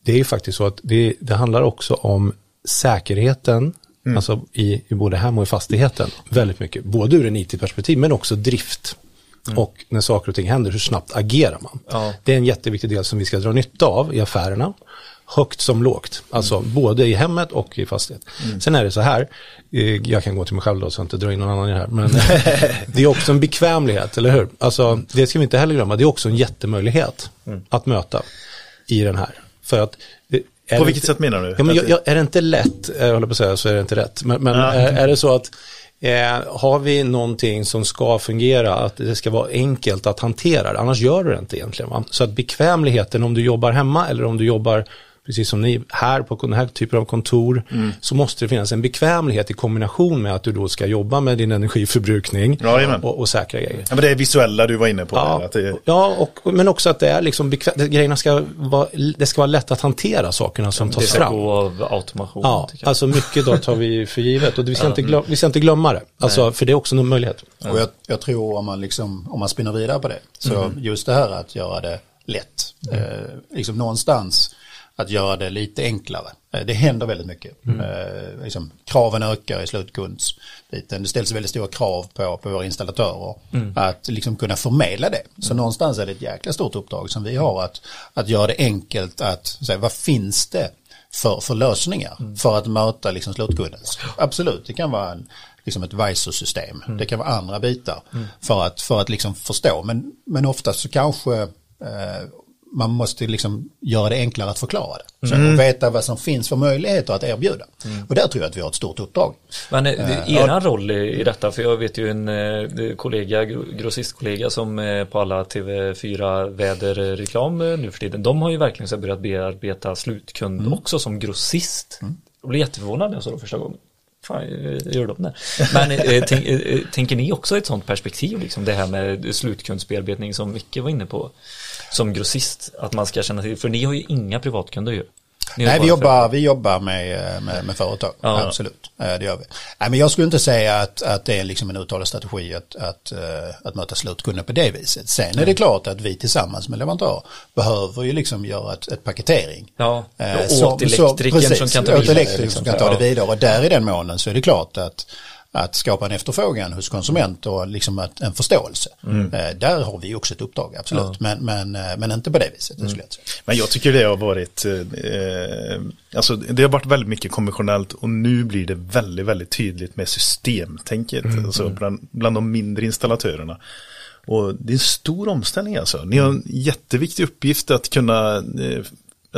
det är faktiskt så att det, det handlar också om säkerheten, alltså i, i både hem och i fastigheten, väldigt mycket, både ur en IT-perspektiv men också drift. Och när saker och ting händer, hur snabbt agerar man? Ja. Det är en jätteviktig del som vi ska dra nytta av i affärerna. högt som lågt. Alltså både i hemmet och i fastighet. Sen är det så här, eh, jag kan gå till mig själv då så jag inte drar in någon annan i det här. Men <laughs> det är också en bekvämlighet, eller hur? Alltså det ska vi inte heller glömma, det är också en jättemöjlighet att möta i den här. För att eh, är På vilket inte- sätt menar du? Ja, men jag, jag, är det inte lätt, jag håller på att säga så är det inte rätt, men, men Ja. är, är det så att eh, har vi någonting som ska fungera, att det ska vara enkelt att hantera det, annars gör du det inte egentligen. Va? Så att bekvämligheten om du jobbar hemma eller om du jobbar precis som ni här på den här typen av kontor, Mm. så måste det finnas en bekvämlighet i kombination med att du då ska jobba med din energiförbrukning Jajamän. och, och säkra grejer. Ja, men det är visuella du var inne på. Ja, där, att det, ja och, men också att det är liksom bekvämt, grejerna ska vara, det ska vara lätt att hantera sakerna som tas Det ska fram. gå av automation. Ja, alltså mycket då tar vi för givet och vi ska, inte, glöm, vi ska inte glömma det. Alltså, för det är också en möjlighet. Och jag, jag tror om man, liksom, om man spinner vidare på det, så just det här att göra det lätt, eh, liksom någonstans att göra det lite enklare. Eh, det händer väldigt mycket. Eh, liksom, kraven ökar i slutkundsbiten. Det ställs väldigt stora krav på, på våra installatörer att liksom kunna förmedla det. Så någonstans är det ett jäkla stort uppdrag som vi har att, att göra det enkelt att säga vad finns det för, för lösningar för att möta liksom slutkundens. Absolut, det kan vara en, liksom ett Visor-system. Det kan vara andra bitar för att, för att liksom förstå. Men, men oftast så kanske eh, man måste liksom göra det enklare att förklara det. Så, och veta vad som finns för möjligheter att erbjuda. Och där tror jag att vi har ett stort uppdrag. Men eh, eran roll i, i detta, för jag vet ju en eh, kollega, gro- grossistkollega som är på alla TV4 väderreklam eh, nu för tiden, de har ju verkligen så börjat bearbeta slutkund också som grossist. Jag blev jätteförvånad när jag såg det första gången. Fan, eh, gör de det? Men eh, tänk, eh, tänker ni också ett sånt perspektiv, liksom det här med slutkundsbearbetning som Micke var inne på, som grossist, att man ska känna till, för ni har ju inga privatkunder ju. Nej, vi jobbar, vi jobbar med, med, med företag, Ja. absolut. Eh, Det gör vi. Nej, men jag skulle inte säga att, att det är liksom en uttalad strategi att, att, eh, att möta slutkunden på det viset. Sen är det klart att vi tillsammans med leverantörer behöver ju liksom göra ett, ett paketering. Ja, Eh, och åt elektrikern som kan ta vidare, liksom. som kan ta Ja. det vidare. Och där i den månen så är det klart att att skapa en efterfrågan hos konsument och liksom att, en förståelse. Mm. Eh, där har vi också ett uppdrag, absolut. Men, men, eh, men inte på det viset, skulle jag. Men jag tycker det har varit, eh, alltså det har varit väldigt mycket konventionellt och nu blir det väldigt, väldigt tydligt med systemtänket, alltså bland, bland de mindre installatörerna. Och det är en stor omställning alltså. Ni har en jätteviktig uppgift att kunna eh,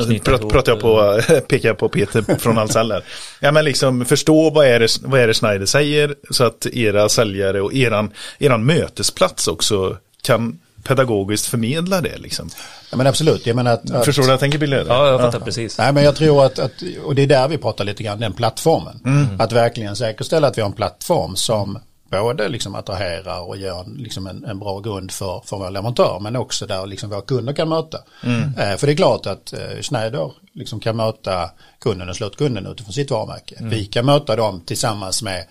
prat, ihop, pratar jag på, <laughs> pekar jag på Peter från Ahlsell här. Ja men liksom förstå vad är, det, vad är det Schneider säger så att era säljare och eran, eran mötesplats också kan pedagogiskt förmedla det liksom. Ja, men absolut, jag menar att, att Förstår du vad jag tänker Billy? Ja, jag fattar precis. Nej, men jag tror att, att, och det är där vi pratar lite grann, den plattformen. Att verkligen säkerställa att vi har en plattform som både liksom attraherar och en, liksom en, en bra grund för, för våra leverantörer men också där liksom våra kunder kan möta. Eh, för det är klart att eh, Schneider liksom kan möta kunden och slutkunden utifrån sitt varumärke. Vi kan möta dem tillsammans med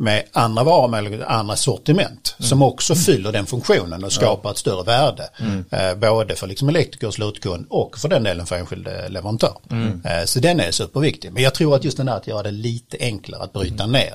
med andra eller andra sortiment som också fyller den funktionen och skapar ett större värde. Eh, både för liksom elektriker, slutkund och för den delen för enskild eh, leverantör. Eh, så den är superviktig. Men jag tror att just den här att göra det lite enklare att bryta ner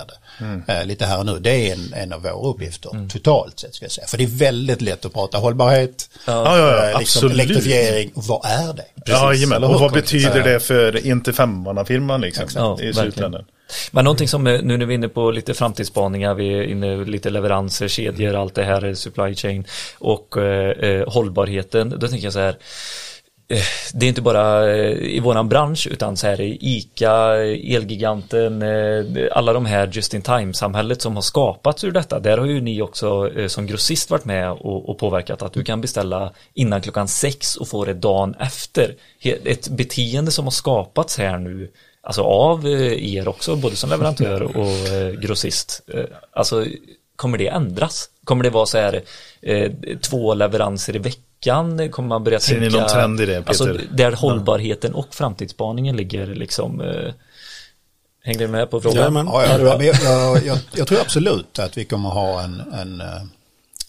det eh, lite här och nu. Det är en, en av våra uppgifter totalt sett ska jag säga. För det är väldigt lätt att prata hållbarhet, Ja, ja, ja, eh, liksom elektrifiering. Vad är det? Ja, jajamän. Eller och vad betyder det för inte firman liksom, Ja, i verkligen. slutändan? Men någonting som, eh, nu när vi är inne på lite framtidsspaningar, vi är inne lite leveranser, kedjor, allt det här, supply chain och eh, eh, hållbarheten, då tänker jag så här, eh, det är inte bara i våran bransch utan så här i ICA, Elgiganten, alla de här just in time-samhället som har skapats ur detta. Där har ju ni också som grossist varit med och, och påverkat att du kan beställa innan klockan sex och få det dagen efter. Ett beteende som har skapats här nu Alltså av eh, er också, både som leverantör och eh, grossist. Eh, Alltså kommer det ändras? Kommer det vara så här eh, två leveranser i veckan? Kommer man börja Ser ni tänka? någon trend i det, Peter? Alltså där hållbarheten och framtidsspaningen ligger liksom eh, Hängde du med på frågan? Ja, Ja, ja, men jag, jag, jag, jag tror absolut att vi kommer ha en, en,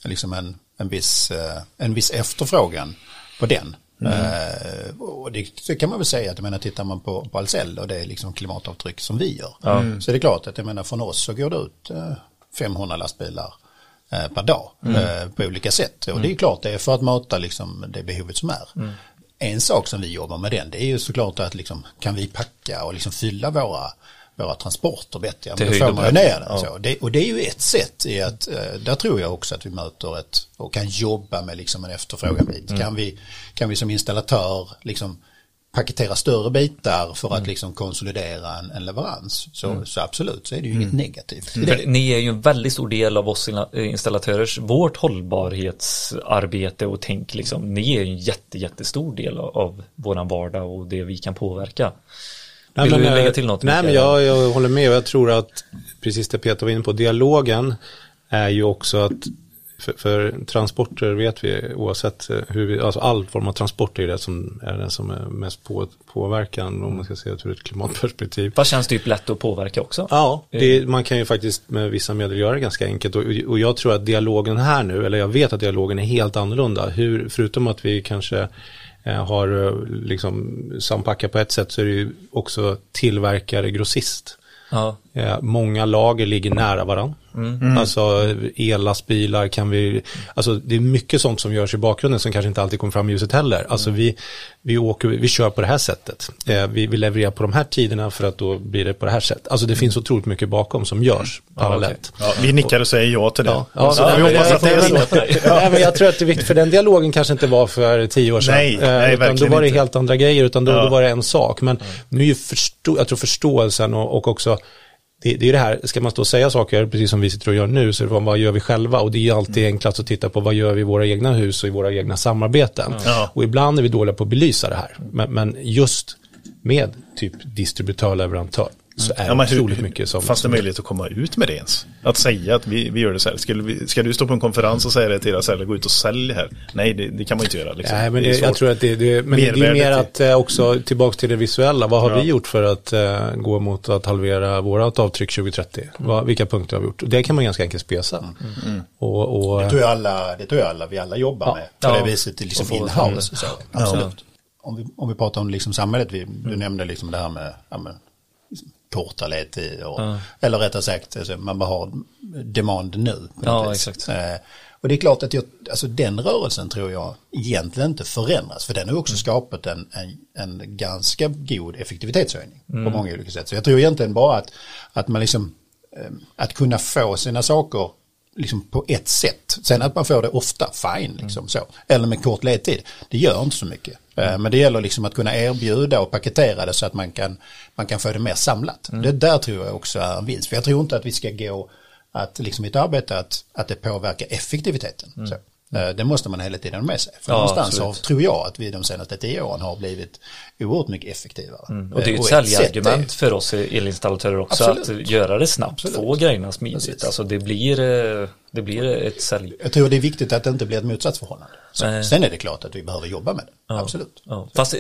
liksom en, en, viss, en viss efterfrågan på den. Eh, och det, det kan man väl säga att jag menar tittar man på, på Ahlsell och det är liksom klimatavtryck som vi gör. Så är det klart att jag menar från oss så går det ut eh, 500 lastbilar eh, per dag eh, på olika sätt. Och det är klart det är för att möta liksom det behovet som är. en sak som vi jobbar med den, det är ju såklart att liksom, kan vi packa och liksom fylla våra, våra transporter bättre, Till men då höjd får och man ju ner den. Ja. Så. Det, och det är ju ett sätt i att, eh, där tror jag också att vi möter ett, och kan jobba med liksom en efterfrågan-bit. Mm. Kan, vi, kan vi som installatör liksom paketera större bitar för Mm. att liksom konsolidera en, en leverans, så, så absolut så är det ju inget Mm. negativt. ni är ju en väldigt stor del av oss installatörers, vårt hållbarhetsarbete och tänk liksom. Ni är ju en jätte, jättestor del av, av våran vardag och det vi kan påverka. Vill du eh, lägga till något? Nej, men jag, jag håller med jag tror att precis det Peter var inne på, dialogen är ju också att för, för transporter vet vi oavsett eh, hur vi, alltså all form av transport är ju det som är den som är mest på, påverkan om man ska se det ur ett klimatperspektiv. Fast känns typ lätt att påverka också. Ja, det, man kan ju faktiskt med vissa medel göra det ganska enkelt och, och jag tror att dialogen här nu, eller jag vet att dialogen är helt annorlunda. Hur, förutom att vi kanske eh, har eh, liksom sampackat på ett sätt så är det ju också tillverkare grossist. Ja. Eh, många lager ligger nära varandra. Alltså ellastbilar kan vi, alltså det är mycket sånt som görs i bakgrunden som kanske inte alltid kommer fram i ljuset heller. Alltså vi, vi åker, vi kör på det här sättet. Eh, vi, vi levererar på de här tiderna för att då blir det på det här sättet. Alltså det finns otroligt mycket bakom som görs parallellt. Ja, vi nickar och säger ja till det. Ja, så ja, får vi men hoppas att det är så. <laughs> Nej, men jag tror att det är viktigt, för den dialogen kanske inte var för tio år sedan. Nej, Eh, nej, utan då var det inte. helt andra grejer, utan då, Ja. då var det en sak. Men nu är ju förstå, jag tror förståelsen och, och också det, det är det här, ska man stå och säga saker, precis som vi sitter och gör nu, så det vad, vad gör vi själva? Och det är ju alltid Mm. enklast att titta på vad gör vi i våra egna hus och i våra egna samarbeten. Ja. Och ibland är vi dåliga på att belysa det här. Men, men just med typ distributör, leverantör, så är det Ja, men hur- otroligt mycket som... Fanns det möjlighet att komma ut med det ens? Att säga att vi, vi gör det så här. Skulle vi, ska du stå på en konferens och säga det till era säljare, gå ut och sälj här? Nej, det, det kan man inte göra. Liksom. Nej, men Det är det, jag tror att det, det men det är mer att eh, också tillbaka till det visuella. Vad har Ja. vi gjort för att eh, gå mot att halvera vårat avtryck 2030? Mm. Vad, vilka punkter har vi gjort? Det kan man ganska enkelt spesa. Och, och, Det tror jag alla, det tror jag alla vi alla jobbar Ja. med. På Ja. det viset, liksom in-house. absolut. Om, vi, om vi pratar om liksom samhället, vi, du nämnde liksom det här med ja, korta ledtid och, eller rättare sagt, alltså, man bara har demand nu. Ja, exakt. Eh, och det är klart att jag, alltså den rörelsen tror jag egentligen inte förändras, för den har också skapat en, en, en ganska god effektivitetshöjning på många olika sätt. Så jag tror egentligen bara att, att man liksom, eh, att kunna få sina saker liksom på ett sätt. Sen att man får det ofta, fine, liksom så. Eller med kort ledtid, det gör inte så mycket. Eh, Men det gäller liksom att kunna erbjuda och paketera det så att man kan, man kan få det mer samlat. Det där tror jag också är en vinst. För jag tror inte att vi ska gå att liksom i ett arbete att, att det påverkar effektiviteten. Så. Eh, Det måste man hela tiden ha med sig. För Ja, någonstans så tror jag att vi de senaste tio åren har blivit oerhört mycket effektivare. Mm. Och det är Eh, ett sätt säljargument för oss elinstallatörer också Absolut. att göra det snabbt, Absolut. få grejerna smidigt. Precis. Alltså det blir, eh, det blir ett sälj. Jag tror det är viktigt att det inte blir ett motsatsförhållande. Sen är det klart att vi behöver jobba med det. Ja. Absolut. Ja. Fast eh,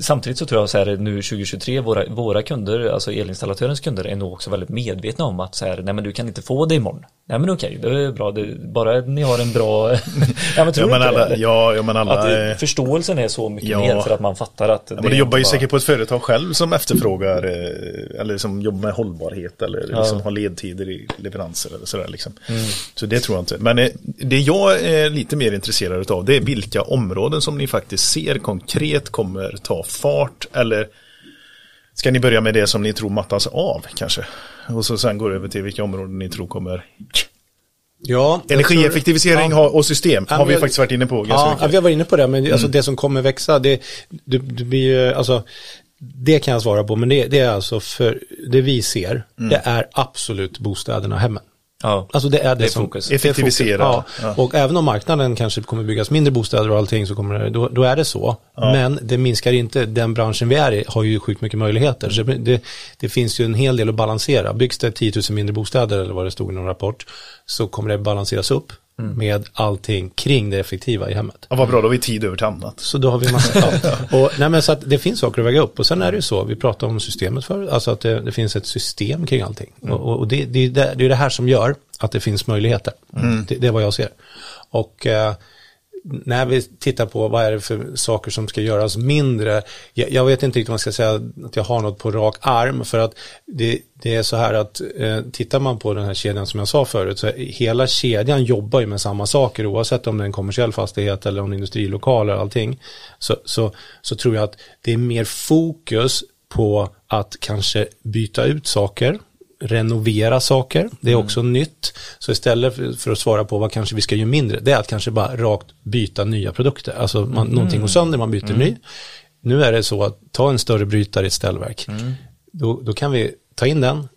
samtidigt så tror jag så här nu 2023, våra, våra kunder, alltså elinstallatörens kunder är nog också väldigt medvetna om att så här, nej men du kan inte få det imorgon. Nej men okej, det är bra, det, bara ni har en bra, <laughs> ja men tror Ja, du men alla, det? ja, ja, men alla Att eh, förståelsen är så mycket Ja. mer för att man fattar att Ja, men det jobbar ju bara- säkert på ett företag själv som efterfrågar eh, eller som jobbar med hållbarhet eller liksom har ledtider i leveranser eller sådär liksom. Mm. Så det tror jag inte. Men eh, det jag är lite mer intresserad av det är vilka områden som ni faktiskt ser konkret kommer ta fart eller ska ni börja med det som ni tror mattas av kanske? Och så sen går över till vilka områden ni tror kommer ja, Energieffektivisering tror- har- och system Ja, har vi faktiskt varit inne på ganska Ja, ja, vi har varit inne på det, men alltså Mm. det som kommer växa, det, det, det blir ju, alltså, det kan jag svara på, men det, det är alltså för, det vi ser, Mm. det är absolut bostäderna och hemmen. Ja. Alltså det är det, Det är som fokus. Effektivisera. Ja. Ja. Och även om marknaden kanske kommer byggas mindre bostäder och allting så kommer det, då, då är det så. Men det minskar inte, den branschen vi är i har ju sjukt mycket möjligheter. Så det, det finns ju en hel del att balansera. Byggs det 10 000 mindre bostäder eller vad det stod i någon rapport så kommer det balanseras upp med allting kring det effektiva i hemmet. Ja, vad bra, då har vi tid över till annat. Så då har vi massa, <laughs> och, nej men så att det finns saker att väga upp och sen är det ju så, vi pratade om systemet för, alltså att det, det finns ett system kring allting. Och, och det, det, är det, det är det här som gör att det finns möjligheter. Det, det är vad jag ser. Och eh, när vi tittar på vad är det för saker som ska göras mindre, jag, jag vet inte riktigt om man ska säga att jag har något på rak arm för att det, det är så här att eh, tittar man på den här kedjan som jag sa förut så hela kedjan jobbar ju med samma saker oavsett om det är en kommersiell fastighet eller om det är industrilokaler och allting så, så, så tror jag att det är mer fokus på att kanske byta ut saker renovera saker, det är också nytt. Så istället för, för att svara på vad kanske vi ska göra mindre, det är att kanske bara rakt byta nya produkter. Alltså man, någonting går sönder, man byter ny. Nu är det så att ta en större brytare i ett ställverk. Då, då kan vi ta in den,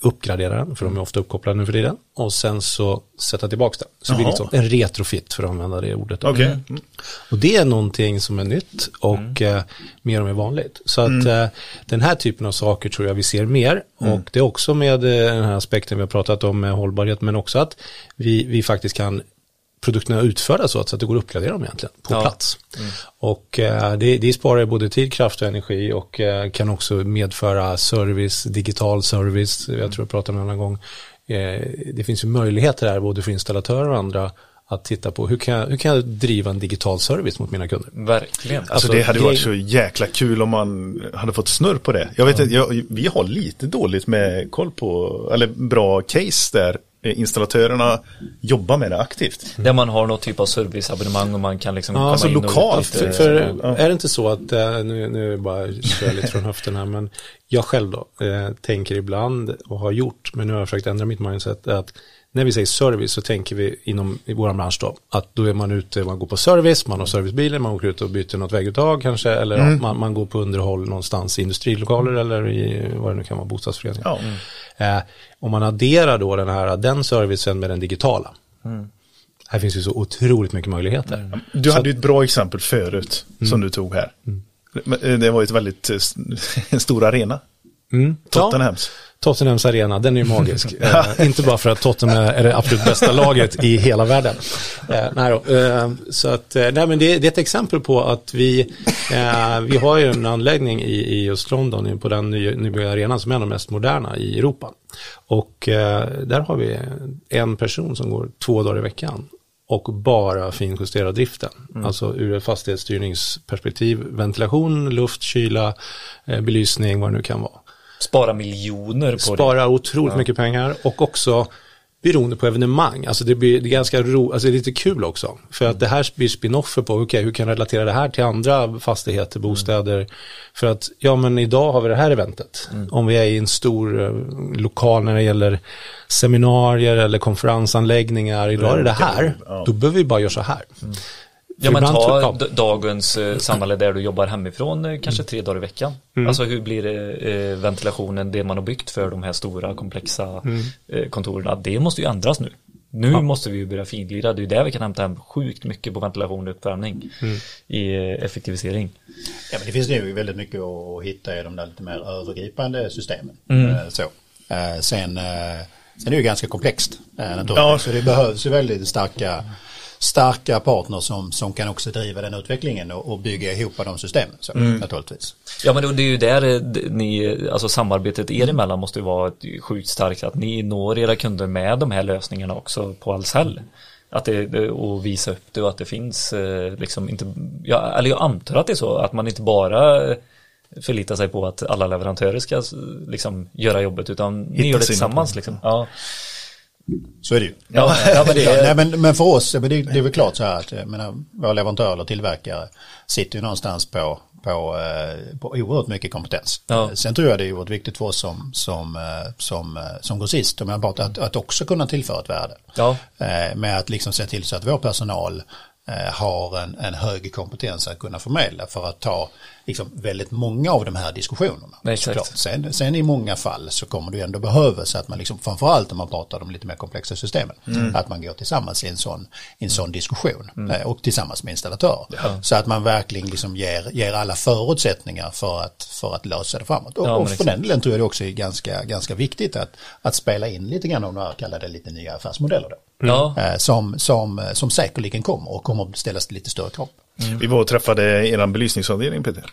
uppgradera den, för de är ofta uppkopplade nu för tiden, och sen så sätta tillbaka den. Så det blir liksom en retrofit för att använda det ordet. då. Okej. Mm. Och det är någonting som är nytt och eh, mer och mer vanligt. Så att eh, den här typen av saker tror jag vi ser mer. Och det är också med eh, den här aspekten vi har pratat om med hållbarhet, men också att vi, vi faktiskt kan produkterna utförda så att så att det går att uppgradera dem egentligen på Ja. plats. Och eh, det, det sparar både tid, kraft och energi och eh, kan också medföra service, digital service, jag tror jag pratade om det en annan gång. Eh, det finns ju möjligheter här både för installatörer och andra att titta på hur kan, jag, hur kan jag driva en digital service mot mina kunder. Verkligen. Alltså, det hade varit så jäkla kul om man hade fått snurr på det. Jag vet inte, jag, vi har lite dåligt med koll på, eller bra case där installatörerna jobbar med det aktivt. Där man har något typ av serviceabonnemang och man kan liksom Ja, komma alltså in och lokalt, lite- För, Ja. för är det inte så att, eh, nu, nu bara kör jag lite från höften här, men jag själv då eh, tänker ibland och har gjort, men nu har jag försökt ändra mitt mindset, att när vi säger service så tänker vi inom i vår bransch då, att då är man ute, man går på service, man har servicebilen, man åker ut och byter något vägguttag kanske, eller ja, man, man går på underhåll någonstans i industrilokaler eller i vad det nu kan vara, bostadsföreningar. Ja. Eh, om man adderar då den här, den servicen med den digitala, här finns ju så otroligt mycket möjligheter. Du hade ju ett bra exempel förut som du tog här. Men, eh, Det var ju ett väldigt eh, en <laughs> stor arena. Mm. Tottenhams. Tottenhams arena, den är ju magisk. <laughs> eh, inte bara för att Tottenham är det absolut bästa laget i hela världen. Eh, nej eh, så att, eh, nej men det, det är ett exempel på att vi, eh, vi har ju en anläggning i, i just London på den nya, arenan som är en av de mest moderna i Europa. Och eh, där har vi en person som går två dagar i veckan och bara finjusterar driften. Alltså ur ett fastighetsstyrningsperspektiv, ventilation, luft, kyla, belysning, vad det nu kan vara Spara miljoner på det. sparar otroligt mycket pengar och också beroende på evenemang. Alltså det blir det är ganska ro, alltså det är lite kul också. För att det här blir spinoffer på, okej, hur kan jag relatera det här till andra fastigheter, bostäder. För att, ja men idag har vi det här eventet. Om vi är i en stor eh, lokal när det gäller seminarier eller konferensanläggningar, idag är det det här. Ja. Då behöver vi bara göra så här. Ja men ta ja. dagens eh, samhälle där du jobbar hemifrån eh, kanske tre dagar i veckan. Alltså hur blir det eh, ventilationen, det man har byggt för de här stora komplexa eh, kontoren, det måste ju ändras nu. Nu måste vi ju börja finlira, det är ju där vi kan hämta hem sjukt mycket på ventilation och uppvärmning i eh, effektivisering. Ja, men det finns nu väldigt mycket att hitta i de där lite mer övergripande systemen. Eh, Så. Eh, Sen, eh, sen är det ju ganska komplext. eh. Ja. Så det behövs ju väldigt starka, starka partners som, som kan också driva den utvecklingen och, och bygga ihop de systemen. Så, naturligtvis. Ja men det är ju där ni, alltså samarbetet er emellan måste ju vara ett sjukt starkt att ni når era kunder med de här lösningarna också på Ahlsell. Att det, och visa upp det och att det finns eh, liksom inte, ja, eller jag antar att det är så att man inte bara eh, förlitar sig på att alla leverantörer ska liksom göra jobbet utan ni Hitta gör det tillsammans liksom. Ja, Så är det ju. ja, ja men det Ja, nej, men, men för oss, men det, det är väl klart så här att menar, våra leverantörer eller tillverkare sitter ju någonstans på, på, eh, på oerhört mycket kompetens. Ja. Sen tror jag det är oerhört viktigt för oss som, som, eh, som, eh, som grossist, bara att, att också kunna tillföra ett värde. Ja. Med att liksom se till så att vår personal har en, en hög kompetens att kunna förmedla för att ta liksom väldigt många av de här diskussionerna. Exakt. Sen, sen i många fall så kommer det ändå behövas att man liksom, framförallt om man pratar om lite mer komplexa systemen, att man går tillsammans i en sån, i en sån diskussion eh, och tillsammans med installatörer. Så att man verkligen liksom ger, ger alla förutsättningar för att, för att lösa det framåt. Och, Ja, och för den delen tror jag det också är ganska, ganska viktigt att, att spela in lite grann om de här kallade lite nya affärsmodeller då. ja, Eh, Som, som, som säkerligen kommer och kommer att ställas lite större krav. Vi var och träffade er belysningsavdelning Peter.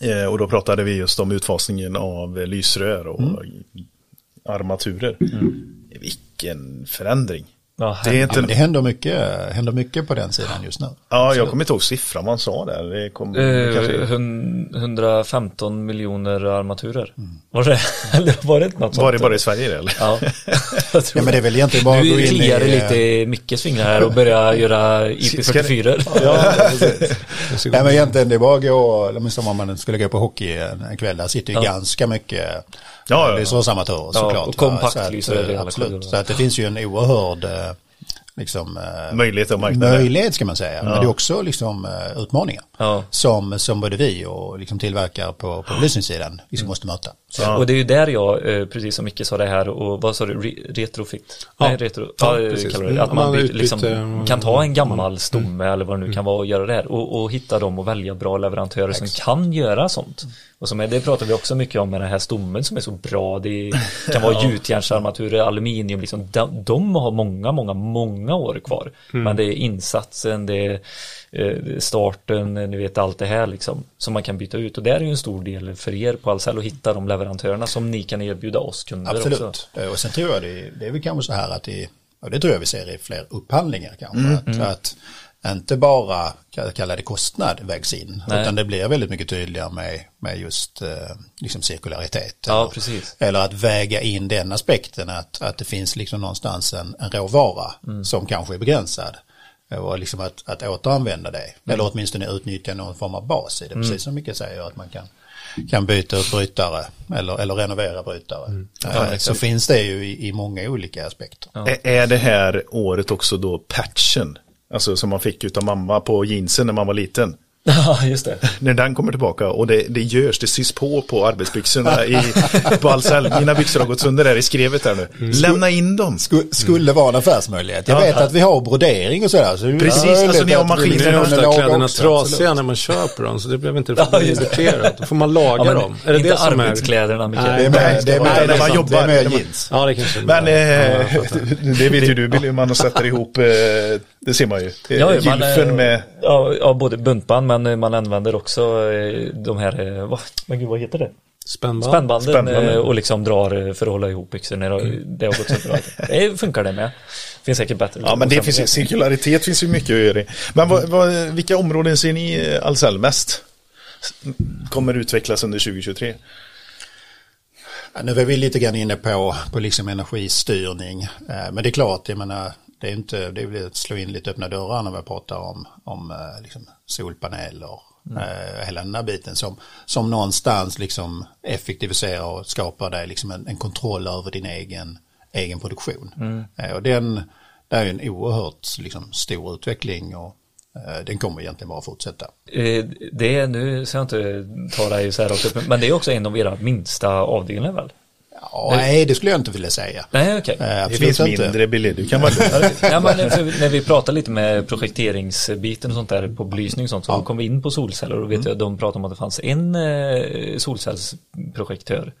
Eh, och då pratade vi just om utfasningen av lysrör och armaturer. Vilken förändring. Ja, Det är Ja, inte... det händer mycket, händer mycket på den sidan just nu. Ja, jag kommer inte ihåg siffran man sa där. Det kom, kanske... Eh, hun- 115 miljoner armaturer. Var det, <laughs> eller var det inte något sånt? Var det bara i Sverige det, eller? Ja, <laughs> jag tror Ja, men det är väl egentligen bara att gå Nu in det i... lite i Mickes fingrar här och börja göra IP44. Ja, <laughs> Nej, men egentligen det är bara att gå, som om man skulle gå på hockey en, en kväll, där sitter ju ganska mycket Ja, ja. lysrörsamatörer såklart. och va. kompaktlyser Så att, eh, hela Absolut, så att det finns ju en oerhörd eh, liksom, eh, Möjlighet att marknaden. möjlighet ska man säga. Men det är också liksom eh, utmaningar. Ja. Som, som både vi och liksom tillverkare på, på belysningssidan liksom måste möta. Så, Och det är ju där jag, eh, precis som Micke sa det här, och vad sa du, Re- retrofit? Ja. Nej, retro, Ja, ja, kallar det. Att Mm, man man byter, utbyter, liksom, mm, kan ta en gammal stomme eller vad det nu kan vara och göra det här och, och hitta dem och välja bra leverantörer som kan göra sånt. Och som är, det pratar vi också mycket om med den här stommen som är så bra. Det kan vara <laughs> gjutjärnsarmaturer, aluminium, liksom. de, de har många, många, många år kvar. Men det är insatsen, det är eh, starten, ni vet allt det här liksom som man kan byta ut och där är ju en stor del för er på Ahlsell att hitta de leverantörerna som ni kan erbjuda oss kunder Absolut. också. Eh, Och sen tror jag det, det är väl kanske så här att det, och det tror jag vi ser i fler upphandlingar kanske, Mm, att, att inte bara kalla det kostnad vägs in, Nej. utan det blir väldigt mycket tydligare med, med just eh, liksom cirkularitet. Ja, eller, precis. eller att väga in den aspekten att, att det finns liksom någonstans en, en råvara Mm. som kanske är begränsad. Och liksom att, att återanvända det, Mm. eller åtminstone utnyttja någon form av bas i det, precis som Micke säger, att man kan kan byta ut brytare eller, eller renovera brytare. Mm. Eh, så finns det ju i, i många olika aspekter. Ä- Är det här året också då patchen? Alltså som man fick utav mamma på jeansen när man var liten. <laughs> Ja, just det. När den kommer tillbaka och det, det görs, det sys på på arbetsbyxorna i, på Ahlsell. Mina byxor har gått sönder där i skrevet här nu. Lämna in dem. Sku- skulle vara en affärsmöjlighet. Jag Ja. vet att vi har brodering och sådär. Så Precis, alltså ni har maskiner. Det är ofta kläderna också, trasiga absolut. när man köper dem så det blev inte <laughs> Ja, importerat. Då får man laga Ja, men dem. Är det inte det som är? arbetskläderna, Micke. Det är mer, det är mer, Nej, när man jobbar. det är man- jeans. Ja, det kanske Men Ja, eh, <laughs> det vet ju du Billy, man sätter ihop, eh, det ser man ju. Eh, Ja, Gylfen med, ja, ja, både buntband men eh, man använder också eh, de här, eh, vad, men gud vad heter det? Spännband. Spännbanden Spännbanden. och liksom drar för att hålla ihop byxor när det- det har gått så bra. <laughs> Det funkar det med. Finns säkert bättre. ja men det finns ju, cirkularitet finns ju mycket att göra i. Men vad, vad, vilka områden ser ni Ahlsell mest? Kommer utvecklas under 2023? Ja, nu är vi lite grann inne på, på liksom energistyrning. Men det är klart, jag menar, det är inte, det väl att slå in lite öppna dörrar när vi pratar om, om eh, liksom solpaneler. Eh, hela den här biten som, som någonstans liksom effektiviserar och skapar dig liksom en, en kontroll över din egen, egen produktion. Eh, och den, det är en oerhört liksom, stor utveckling och eh, den kommer egentligen bara fortsätta. Det är, nu ska jag inte ta dig så här upp, men det är också en av era minsta avdelningar väl? Ja, nej, det skulle jag inte vilja säga. Nej, okej. Eh, Det absolut finns inte. mindre Billy, du kan vara. <laughs> Ja, men när vi pratar lite med projekteringsbiten och sånt där på belysning och sånt så kom vi in på solceller och vet jag de pratade om att det fanns en eh, solcellsprojektör.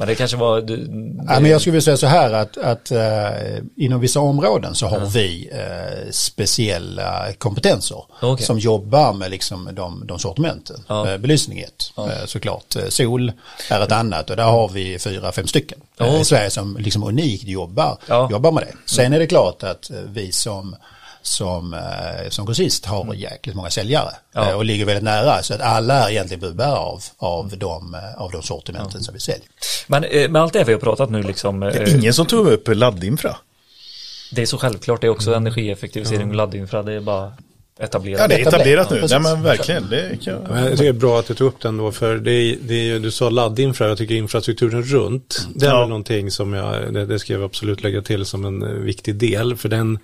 Men det kanske var... Du, Ja, men jag skulle vilja säga så här att, att eh, inom vissa områden så har vi eh, speciella kompetenser Okej. som jobbar med liksom de, de sortimenten. Ja. Eh, belysning är ett, eh, såklart. Sol är ett annat och där har vi fyra, fem stycken Ja, i Sverige som liksom unikt jobbar, Ja. jobbar med det. Sen är det klart att vi som som, eh, som grossist har jäkligt många säljare Mm. Ja. eh, och ligger väldigt nära så att alla är egentligen budbärare av, av, de, eh, av de sortimenten som vi säljer. Men med allt det vi har pratat nu liksom. Det är ingen som tog upp laddinfra. Det är så självklart, det är också energieffektivisering och laddinfra, det är bara etablerat. Ja, det är etablerat nu. Ja, Nej, men verkligen. Det kan... Men Jag tycker det är bra att du tog upp den då, för det är, det är, du sa laddinfra, jag tycker infrastrukturen runt, det är Ja. någonting som jag, det, det ska jag absolut lägga till som en viktig del, för den,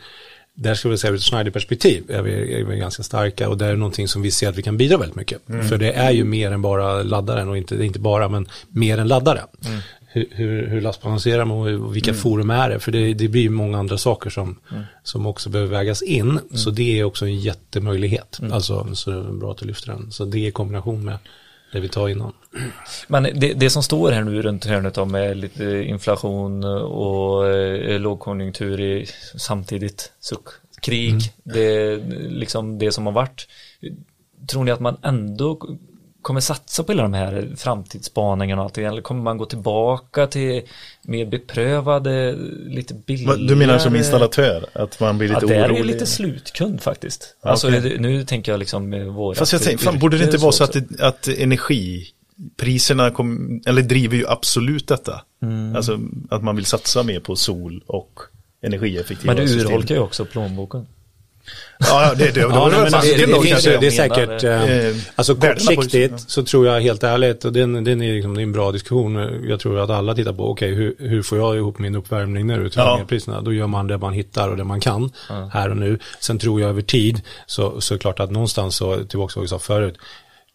där ska vi säga ur ett Schneider-perspektiv är vi, är vi ganska starka och det är någonting som vi ser att vi kan bidra väldigt mycket. För det är ju mer än bara laddaren och inte, inte bara, men mer än laddare. Hur, hur, hur lastbalanserar man och och vilka forum är det? För det, det blir ju många andra saker som, som också behöver vägas in. Så det är också en jättemöjlighet. Alltså, så det är bra att du lyfter den. Så det är i kombination med det vi tar innan. Men det, det som står här nu runt hörnet om med lite inflation och eh, lågkonjunktur i, samtidigt, suck, krig, det, liksom det som har varit. Tror ni att man ändå kommer satsa på alla de här framtidsspaningarna och allting? Eller kommer man gå tillbaka till mer beprövade, lite billigare? Du menar som installatör? Att man blir Ja, lite det är orolig? ju lite slutkund faktiskt. Ja, Alltså nu tänker jag liksom våra Fast jag tänker, fan, borde det inte vara så att, det, att energipriserna kom, eller driver ju absolut detta. Mm. Alltså att man vill satsa mer på sol och energieffektiva Men det system. urholkar ju också plånboken. Ja, det, det, det, Ja, det, det, det, det, finns det är säkert, menar. eh, Eh, alltså det. kortsiktigt så tror jag helt ärligt, och den, den är, liksom, det är en bra diskussion, jag tror att alla tittar på, okej hur, hur får jag ihop min uppvärmning nu till Ja. elpriserna? Då gör man det man hittar och det man kan här och nu. Sen tror jag över tid, så, så är det klart att någonstans, så, tillbaka till vad vi sa förut,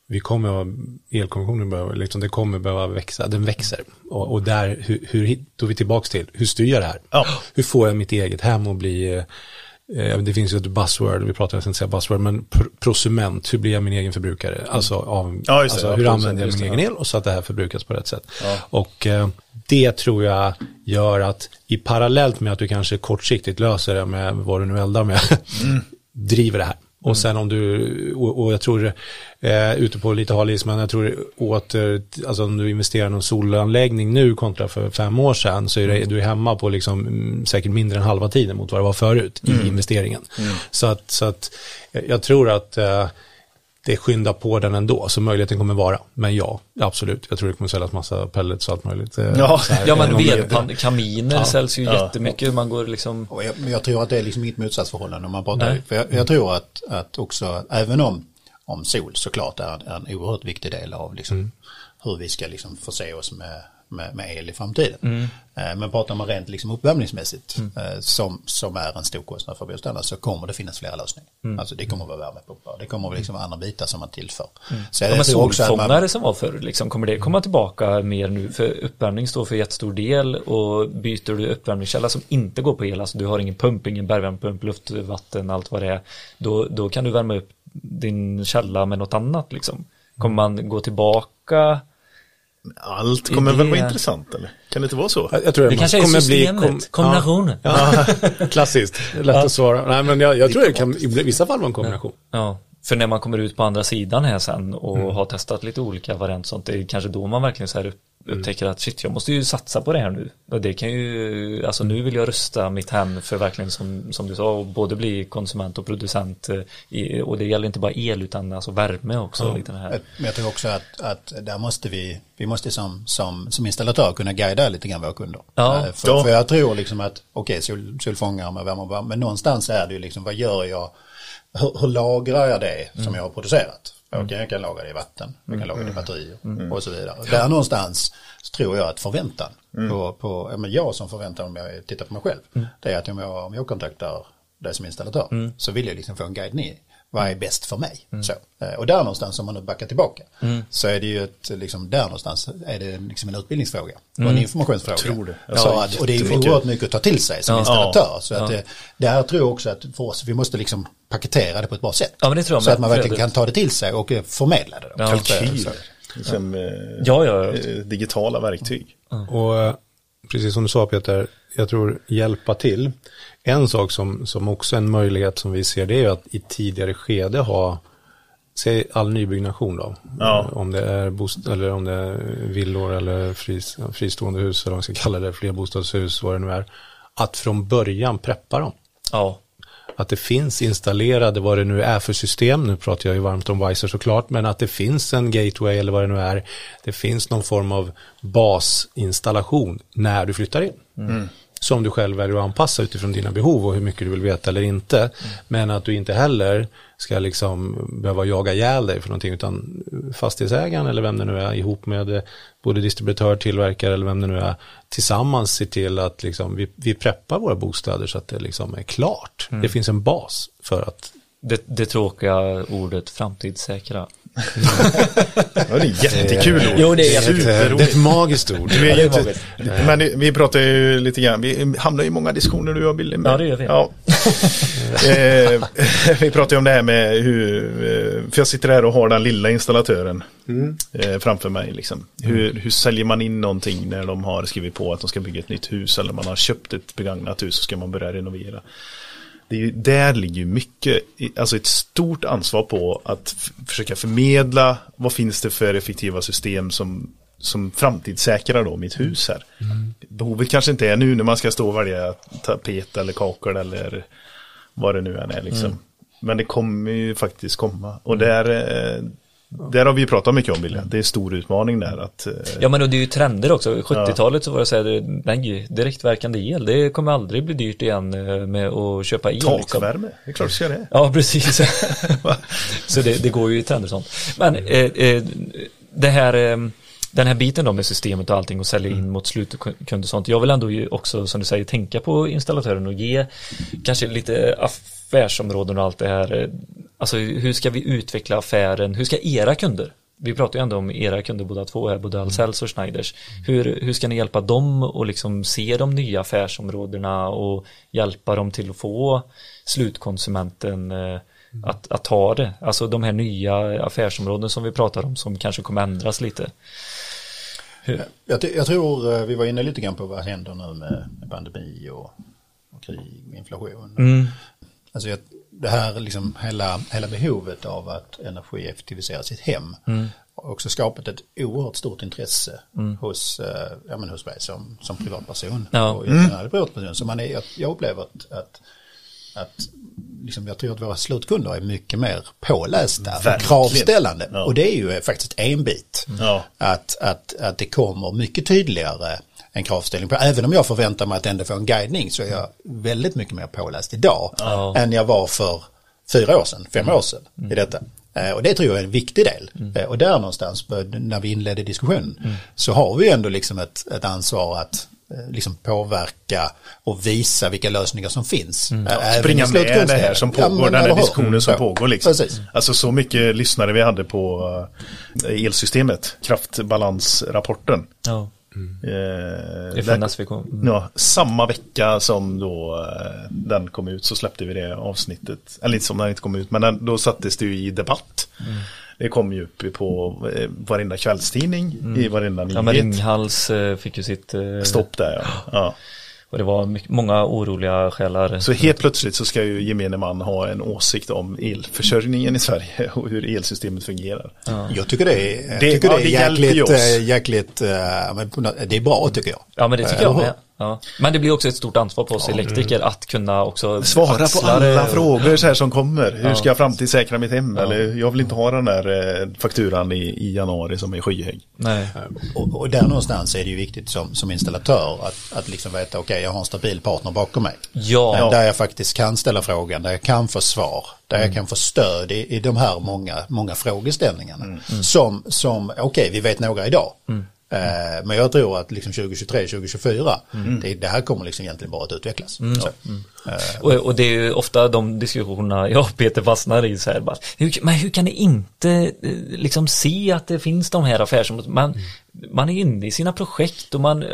vi kommer att, elkonsumtionen behöver, liksom, det kommer behöva växa, den växer. Och, och där, hur, hur hittar vi tillbaks till, hur styr jag det här? Ja. Hur får jag mitt eget hem att bli, eh, eh, det finns ju ett buzzword, vi pratar, jag ska inte säga buzzword, men pr prosument, hur blir jag min egen förbrukare? Alltså, av, Ja, det, alltså ja, hur använder jag min det, egen el och så att det här förbrukas på rätt sätt. Ja. Och eh, det tror jag gör att i parallellt med att du kanske kortsiktigt löser det med vad du nu eldar med, Mm. <laughs> driver det här. Och sen om du, och, och jag tror, eh, ute på lite hal is, men jag tror åter, alltså om du investerar i någon solanläggning nu kontra för fem år sedan så är det, du är hemma på liksom mm, säkert mindre än halva tiden mot vad det var förut i investeringen. Så att, så att jag- jag tror att eh, det skyndar på den ändå, så möjligheten kommer vara. Men ja, absolut, jag tror det kommer säljas massa pellets och allt möjligt. eh, Ja. här, Ja men även om det- vedpann, kaminer Ja. säljs ju Ja. jättemycket. Man går liksom, Och jag, jag tror att det är liksom inget motsatsförhållande om man pratar. Nej. För jag, jag tror att, att också, även om, om sol såklart är, en- är en oerhört viktig del av liksom, hur vi ska liksom förse oss med, med, med el i framtiden. Eh, Men pratar man rent liksom uppvärmningsmässigt eh, som, som är en stor kostnad för bostäderna så kommer det finnas flera lösningar. Alltså det kommer att vara värmepumpar, det kommer att vara liksom andra bitar som man tillför. Så ja, att man- solfångare som var förr, liksom, kommer det komma tillbaka mer nu? För uppvärmning står för jättestor del och byter du uppvärmningskälla som inte går på el, alltså du har ingen pump, ingen bergvärmepump, luft, vatten, allt vad det är, då, då kan du värma upp din källa med något annat liksom. Kommer man gå tillbaka? Allt kommer Det- väl vara intressant eller? Kan det inte vara så? Jag, jag tror Det man kanske är kommer bli systemet, kom- kombinationen. Ja, ja, <laughs> klassiskt, lätt att svara. Nej men jag, jag tror det kan i vissa fall vara en kombination. Ja, för när man kommer ut på andra sidan här sen och Mm. har testat lite olika varianter sånt, det är kanske då man verkligen så här Mm. upptäcker att shit, jag måste ju satsa på det här nu. Och det kan ju, alltså nu vill jag rusta mitt hem för verkligen som, som du sa, och både bli konsument och producent. eh, och det gäller inte bara el utan alltså värme också. Lite den här. Men jag tror också att, att där måste vi, vi måste som, som, som installatör kunna guida lite grann våra kunder. Ja. Eh, för, Ja. för jag tror liksom att, okej, sol, solfångare med värme och värme, men någonstans är det ju liksom, vad gör jag, hur, hur lagrar jag det som jag har producerat? Okej, jag kan lagra det i vatten, jag kan lagra det i batterier och så vidare. Där någonstans tror jag att förväntan på, på ja, men jag som förväntar om jag tittar på mig själv, det är att om jag, om jag kontaktar dig som installatör så vill jag liksom få en guide ner. Vad är bäst för mig? Så. Eh, Och där någonstans om man nu backar tillbaka så är det ju ett, liksom, där någonstans är det liksom en utbildningsfråga och en informationsfråga. tror det. Så Ja, att, och det är ju oerhört mycket att ta till sig som Ja. installatör. Så att det, det här tror jag också att för oss, vi måste liksom paketera det på ett bra sätt. Ja, men det tror jag så med. att man verkligen kan ta det till sig och eh, förmedla det. Då. Ja. Kalkyl. Så- Liksom, eh, Ja, ja, ja. eh, digitala verktyg. Och eh, precis som du sa Peter, jag tror hjälpa till. En sak som, som också är en möjlighet som vi ser det är att i tidigare skede ha, säg all nybyggnation då, Ja. om det är bost eller om det är villor eller fris, fristående hus eller vad man ska kalla det, flerbostadshus, vad det nu är, att från början preppa dem. Ja, Att det finns installerade, vad det nu är för system, nu pratar jag ju varmt om Wiser såklart, men att det finns en gateway eller vad det nu är, det finns någon form av basinstallation när du flyttar in. Som du själv väljer att anpassa utifrån dina behov och hur mycket du vill veta eller inte. Men att du inte heller ska liksom behöva jaga ihjäl dig för någonting utan fastighetsägaren eller vem det nu är ihop med eh, både distributör, tillverkare eller vem det nu är tillsammans se till att liksom vi, vi preppar våra bostäder så att det liksom är klart. Det finns en bas för att det, det tråkiga ordet framtidssäkra. <laughs> Ja, det är jättekul ord. Jo, det är jättekul. eh, det är ett magiskt ord. Är det ju var inte, men vi pratar ju lite grann, vi hamnar i många diskussioner du och Billy. Ja, det gör vi. Ja. <laughs> eh, vi pratar ju om det här med hur, eh, för jag sitter här och har den lilla installatören eh, framför mig. Liksom. Hur, hur säljer man in någonting när de har skrivit på att de ska bygga ett nytt hus eller man har köpt ett begagnat hus och ska man börja renovera. Det är ju, där ligger ju mycket, alltså ett stort ansvar på att försöka förmedla vad finns det för effektiva system som, som framtidssäkrar då mitt hus här. Behovet kanske inte är nu när man ska stå och välja tapet eller kakel eller vad det nu än är liksom. Men det kommer ju faktiskt komma. Och där, eh, där har vi pratat mycket om William. Det är stor utmaning där att eh, Ja men och det är ju trender också. 70-talet så var det så här, nej, direktverkande el, det kommer aldrig bli dyrt igen eh, med att köpa el. liksom. takvärme, det är klart det ska det. Ja, precis. <laughs> <laughs> så det, det går ju i trender sånt. Men eh, eh, det här, eh, den här biten då med systemet och allting och sälja in mot slutkund och sånt. Jag vill ändå ju också, som du säger, tänka på installatören och ge kanske lite affärsområden och allt det här. eh, Alltså hur ska vi utveckla affären? Hur ska era kunder? Vi pratar ju ändå om era kunder båda två här, både Ahlsells och Schneiders. Hur, hur ska ni hjälpa dem att liksom se de nya affärsområdena och hjälpa dem till att få slutkonsumenten eh, att, att ta det? Alltså de här nya affärsområden som vi pratar om som kanske kommer ändras lite. Jag, jag tror eh, vi var inne lite grann på vad händer nu med, med pandemi och, och krig, inflation. Mm. Alltså jag, det här liksom hela, hela behovet av att energieffektivisera sitt hem har också skapat ett oerhört stort intresse hos, eh, ja, men hos mig som, som privatperson. Ja. Och jag är privatperson. Så man är, jag, jag upplever att, att, att liksom, jag tror att våra slutkunder är mycket mer pålästa och kravställande. Ja. Och det är ju faktiskt en bit. Ja. Att, att, att det kommer mycket tydligare en kravställning på. Även om jag förväntar mig att ändå få en guidning så är jag väldigt mycket mer påläst idag Ja. än jag var för fyra år sedan, fem år sedan i detta. Eh, Och det tror jag är en viktig del. Eh, Och där någonstans bör- när vi inledde diskussionen så har vi ändå liksom ett, ett ansvar att eh, liksom påverka och visa vilka lösningar som finns. Eh, även springa med det här som Ja, pågår, men den här diskussionen som Ja, pågår liksom. Precis. Alltså så mycket lyssnare vi hade på eh, elsystemet, kraftbalansrapporten. Ja, Eh, det är där- från SVK. Mm. Ja, samma vecka som då eh, den kom ut så släppte vi det avsnittet. Eller inte som den inte kom ut, men den, då sattes det ju i debatt. Mm. Det kom ju upp på eh, varenda kvällstidning, i varenda Mm. Ja, men nyhet. Ringhals eh, fick ju sitt eh, Stopp där ja. <gasps> ja. Och det var mycket, många oroliga själar. Så helt plötsligt så ska ju gemene man ha en åsikt om elförsörjningen i Sverige <laughs> och hur elsystemet fungerar. Jag tycker det är, jag Det- tycker ja, det det är jäkligt, eh, jäkligt eh, något- det är bra tycker jag. Ja men det tycker Eh, jag eller med. Ja. Men det blir också ett stort ansvar på oss elektriker att kunna också Svara på alla frågor så här som kommer. Hur Ja. ska jag framtidssäkra mitt hem? Eller jag vill inte ha den där eh, fakturan i, i januari som är skyhög. Nej. Och, och där någonstans är det ju viktigt som, som installatör att, att liksom veta okej jag har en stabil partner bakom mig. Ja. Där jag faktiskt kan ställa frågan, där jag kan få svar, där Mm. jag kan få stöd i, i de här många, många frågeställningarna. Mm. Som, som okej vi vet några idag. Eh, men jag tror att liksom 2023, 2024, Mm. det, det här kommer liksom egentligen bara att utvecklas. Så. Och, och det är ju ofta de diskussionerna <laughs> jag och Peter fastnar i så här bara, hur, men hur kan ni inte eh, liksom se att det finns de här affärsområdena? Man, man är inne i sina projekt och man,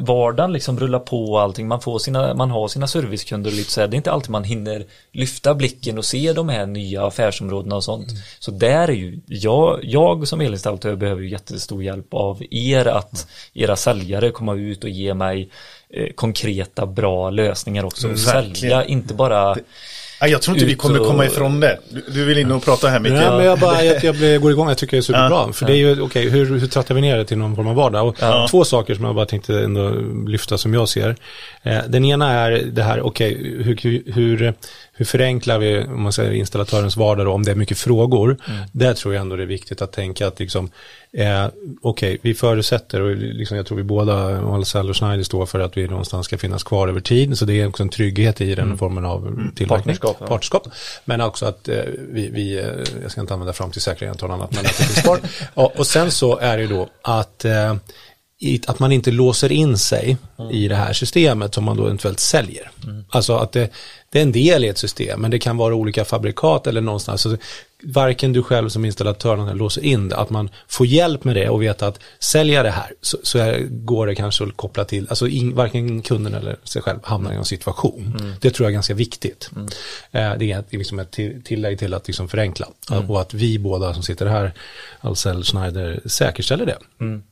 vardagen liksom rullar på och allting, man får sina, man har sina servicekunder och lite så här, det är inte alltid man hinner lyfta blicken och se de här nya affärsområdena och sånt. Så där är ju, jag, jag som elinstallatör behöver ju jättestor hjälp av er att era säljare komma ut och ge mig eh, konkreta bra lösningar också. Och Verkligen. sälja, inte bara Jag tror inte vi kommer och- komma ifrån det. Du, du vill in och prata här Micke. Nej, men jag, bara, <laughs> jag, jag går igång, jag tycker det är superbra. Ja. för det är ju, okej, hur, hur trattar vi ner det till någon form av vardag? Och Ja. Två saker som jag bara tänkte ändå lyfta som jag ser. Eh, den ena är det här, okej, hur, hur, hur förenklar vi, om man säger installatörens vardag då, om det är mycket frågor. Där tror jag ändå det är viktigt att tänka att liksom, eh, okej, vi förutsätter, och liksom, jag tror vi båda, Ahlsell och Schneider står för att vi någonstans ska finnas kvar över tid. Så det är också en trygghet i den formen av tillverkning. Ja. Partnerskap. Men också att eh, vi, vi eh, jag ska inte använda fram till säkerhet och annat, men att det finns kvar. <laughs> och, och sen så är det ju då att eh, att man inte låser in sig i det här systemet som man då eventuellt säljer. Alltså att det, det är en del i ett system, men det kan vara olika fabrikat eller någonstans. Så varken du själv som installatör eller låser in det, att man får hjälp med det och veta att sälja det här så, så är, går det kanske att koppla till, alltså in, varken kunden eller sig själv hamnar i en situation. Det tror jag är ganska viktigt. Eh, det är liksom ett till- tillägg till att liksom förenkla och att vi båda som sitter här, Ahlsell, Schneider, säkerställer det.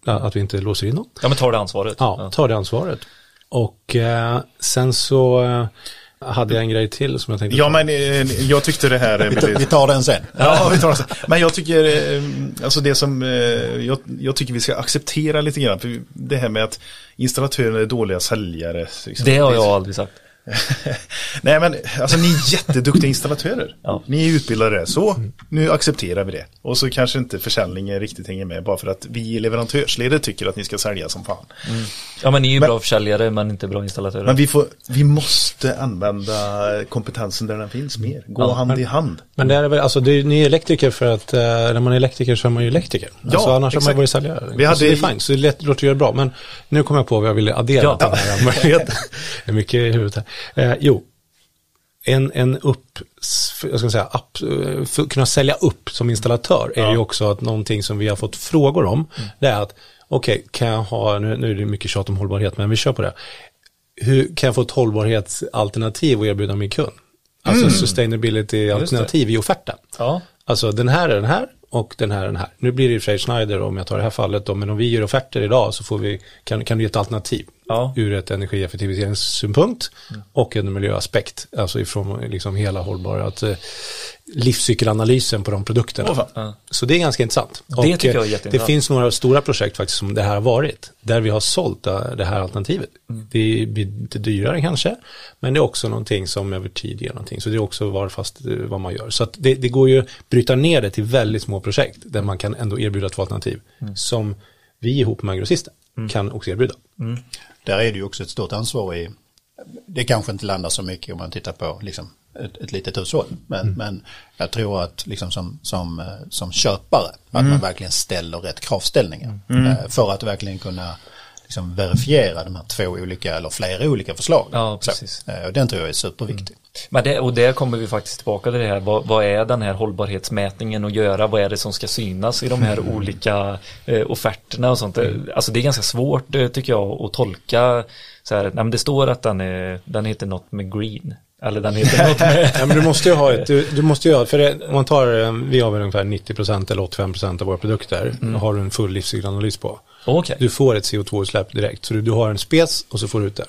Ja, Att vi inte låser in någon. Ja men tar det ansvaret. Ja, tar det ansvaret. Och eh, sen så hade jag en grej till som jag tänkte Ja, ta. men eh, jag tyckte det här är <laughs> Vi tar- Vi väldigt... tar den sen. Ja, vi tar det sen. Men jag tycker, eh, alltså det som, eh, jag, jag tycker vi ska acceptera lite grann, för det här med att installatörer är dåliga säljare. liksom. Det har jag aldrig sagt. <laughs> Nej men alltså ni är jätteduktiga installatörer. <laughs> Ja. Ni är utbildade så nu accepterar vi det. Och så kanske inte försäljningen riktigt hänger med bara för att vi i leverantörsledet tycker att ni ska sälja som fan. Ja men ni är ju Men- bra försäljare men inte bra installatörer. Men vi, får, vi måste använda kompetensen där den finns mer. Gå Ja, hand i hand. Men det är väl, alltså det är, ni är elektriker för att eh, när man är elektriker så är man ju elektriker. Ja, alltså, annars har man exakt. varit säljare. Vi hade- så det är fint, så det låter ju bra. Men nu kommer jag på vad jag ville addera Ja. till den här möjligheten. <laughs> Det är mycket i huvudet här. Eh, jo, en, en upp, jag ska säga, app, eh, för att kunna sälja upp som installatör är ju också att någonting som vi har fått frågor om. Det är att, okej, kan jag ha, nu, nu är det mycket tjat om hållbarhet, men vi kör på det. Hur kan jag få ett hållbarhetsalternativ att erbjuda min kund? Alltså sustainability-alternativ i offerten. Ja. Alltså den här är den här och den här är den här. Nu blir det i och för sig Schneider om jag tar det här fallet då, men om vi gör offerter idag så får vi, kan, kan du ge ett alternativ Ja. ur ett energieffektiviseringssynpunkt och en miljöaspekt, alltså ifrån liksom hela hållbara, att eh, livscykelanalysen på de produkterna. Ja. Så det är ganska intressant. Det Och, tycker jag är eh, jätteintressant. Det finns några stora projekt faktiskt som det här har varit, där vi har sålt eh, det här alternativet. Mm. Det blir lite dyrare kanske, men det är också någonting som över tid ger någonting. Så det är också var fast vad man gör. Så att det, det går ju att bryta ner det till väldigt små projekt, där man kan ändå erbjuda två alternativ, Mm. som vi ihop med grossisten kan också erbjuda. Där är det ju också ett stort ansvar i, det kanske inte landar så mycket om man tittar på liksom ett, ett litet hushåll. Men, men jag tror att liksom som, som, eh, som köpare, att man verkligen ställer rätt kravställningar. eh, För att verkligen kunna liksom verifiera de här två olika eller flera olika förslag. Ja, precis. Så, eh, och den tror jag är superviktig. Men det, och där kommer vi faktiskt tillbaka till det här. Vad, vad är den här hållbarhetsmätningen att göra? Vad är det som ska synas i de här olika eh, offerterna och sånt? Alltså det är ganska svårt eh, tycker jag att tolka. Så här, nej, men det står att den, är, den heter något med green. Eller den heter något <laughs> med... Ja, men du måste ju ha ett, du, du måste ju ha, för det, om man tar, eh, vi har väl ungefär 90% eller 85% av våra produkter, har du en full livscykelanalys på. Okej. Du får ett CO2-utsläpp direkt, så du, du har en spec och så får du ut det.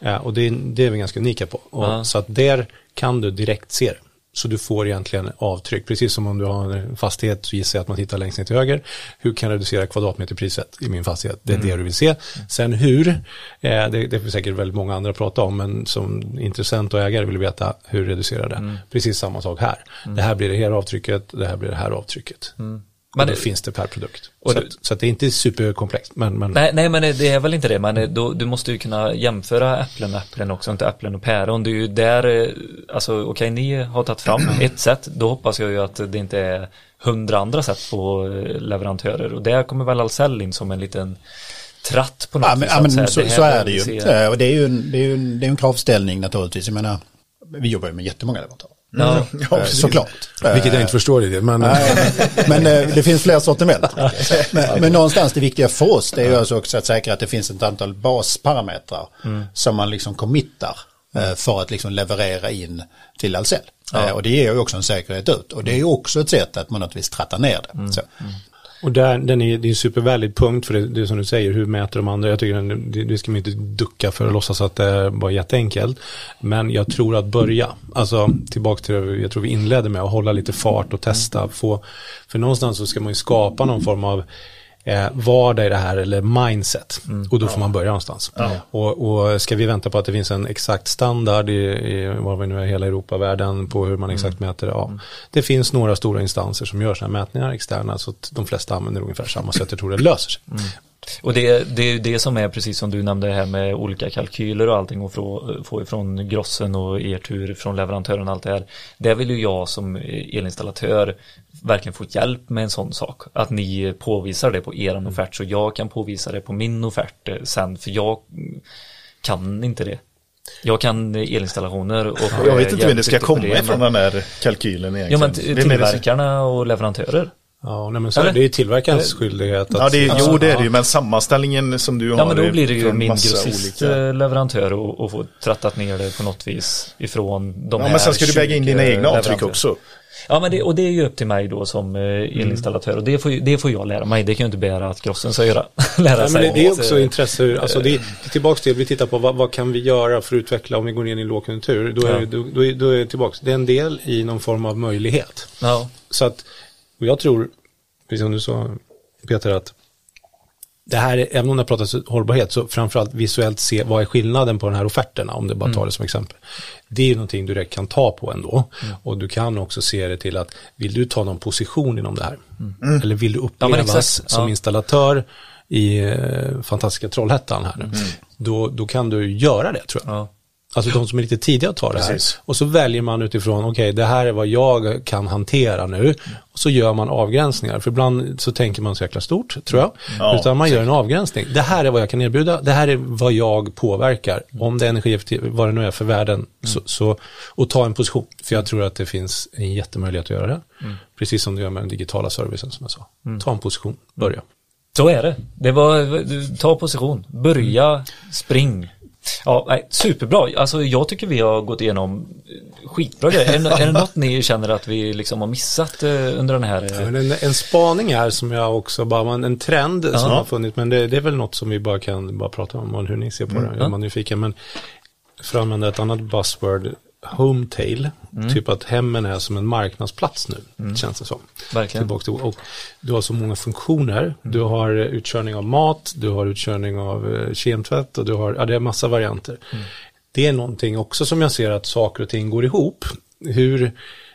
Ja, och det, är- det är vi ganska unika på. Och, Ja. Så att där kan du direkt se det. Så du får egentligen avtryck, precis som om du har en fastighet så gissar jag att man tittar längst ner till höger. Hur kan jag reducera kvadratmeterpriset i min fastighet? Det är det du vill se. Sen hur, eh, det, det är säkert väldigt många andra prata om, men som intressent och ägare vill veta hur reducerar det. Precis samma sak här. Det här blir det här avtrycket, det här blir det här avtrycket. Men Men det finns det per produkt. Och Så, du- att, så att det är inte superkomplext. Men, men Nej, nej, men det är väl inte det. Men då, du måste ju kunna jämföra äpplen och äpplen också, inte äpplen och päron. Det är ju där, eh, alltså okej, ni har tagit fram <clears throat> ett sätt. Då hoppas jag ju att det inte är hundra andra sätt på eh, leverantörer. Och där kommer väl Ahlsell in som en liten tratt på något Ja, men, vis. ja, men så, så är det ju. Eh, Och det är ju en, det är ju en, det är en kravställning naturligtvis. Jag menar, vi jobbar ju med jättemånga leverantörer. Ja, Ja, Eh. Såklart. vilket jag inte förstår i det. Men, Nej, men eh, det finns fler sortiment. <laughs> Men, men någonstans det viktiga för oss det är ju alltså också att säkra att det finns ett antal basparametrar som man liksom committar eh, för att liksom leverera in till Ahlsell. Eh, Och det ger ju också en säkerhet ut. Och det är ju också ett sätt att man naturligtvis trattar ner det. Så. Och där, den är, det är en supervärdig punkt för det, det är som du säger, hur mäter de andra? Jag tycker den, det, det ska man inte ducka för att låtsas att det var jätteenkelt. Men jag tror att börja, alltså tillbaka till det jag tror vi inledde med, att hålla lite fart och testa. Få, för någonstans så ska man ju skapa någon form av eh, vardag i det här eller mindset. Och då får man börja någonstans. Och, och ska vi vänta på att det finns en exakt standard i, i var vi nu är, hela Europa, världen på hur man exakt mäter det. Ja. Det finns några stora instanser som gör sådana här mätningar externa så att de flesta använder ungefär samma sätt. Jag tror det löser sig. Och det, det är ju det som är precis som du nämnde här med olika kalkyler och allting och få, få ifrån grossen och er tur från leverantören och allt det här. Det vill ju jag som elinstallatör verkligen få hjälp med en sån sak. Att ni påvisar det på er offert så jag kan påvisa det på min offert eh, sen för jag mm, kan inte det. Jag kan elinstallationer och Jag vet inte vem det ska komma ifrån den här kalkylen egentligen. Ja men tillverkarna och leverantörer. Ja, nej, men så Eller? det är ju tillverkarens skyldighet att... Ja, det är, alltså, jo det är det ju, men sammanställningen som du har Ja men då blir det ju min massa grossist olika- eh, leverantör och, och få trattat ner det på något vis ifrån de Ja, här men sen ska du väga in 20 dina egna avtryck också. Ja men det, och det är ju upp till mig då som eh, elinstallatör och det får, det får jag lära mig. Det kan ju inte begära att grossen ska göra. <laughs> lära Nej, men sig. det, det är också eh, intresse, alltså det är, tillbaks till, vi tittar på vad, vad kan vi göra för att utveckla om vi går in i lågkonjunktur, då är, Ja. det- då, då, är, då är det tillbaks, det är en del i någon form av möjlighet. Ja, Så att, och jag tror, precis som du sa Peter, att det här, är- även om det pratas hållbarhet, så framförallt visuellt se vad är skillnaden på de här offerterna, om det bara tar det som exempel. Det är ju någonting du direkt kan ta på ändå. Och du kan också se det till att, vill du ta någon position inom det här? Eller vill du Ja, upplevas exakt. som Ja. installatör i eh, fantastiska Trollhättan här nu? Då, då kan du göra det tror jag. ja. Alltså de som är lite tidiga tar det här. Precis. Och så väljer man utifrån, okej det här är vad jag kan hantera nu. Och så gör man avgränsningar. För ibland så tänker man så jäkla stort, tror jag. Ja, Utan man gör en avgränsning. Det här är vad jag kan erbjuda, det här är vad jag påverkar. Om det är energieffektivt, vad det nu är för värden. Så, så, och ta en position. För jag tror att det finns en jättemöjlighet att göra det. Precis som du gör med den digitala servicen som jag sa. Ta en position, börja. Så är det. Det var, ta position, börja, spring. Ja, nej, superbra. Alltså jag tycker vi har gått igenom eh, skitbra grejer. Är, är det något ni känner att vi liksom har missat eh, under den här? Ja, eh, men en, en spaning är som jag också bara, en trend som Ja. har funnits, men det, det är väl något som vi bara kan bara prata om, hur ni ser på det, Ja. är man nyfiken. Men för att använda ett annat buzzword, hometail, typ att hemmen är som en marknadsplats nu, känns det som. Verkligen. Tillbaka till, och du har så många funktioner, du har eh, utkörning av mat, du har utkörning av eh, kemtvätt och du har, ja det är massa varianter. Det är någonting också som jag ser att saker och ting går ihop. Hur,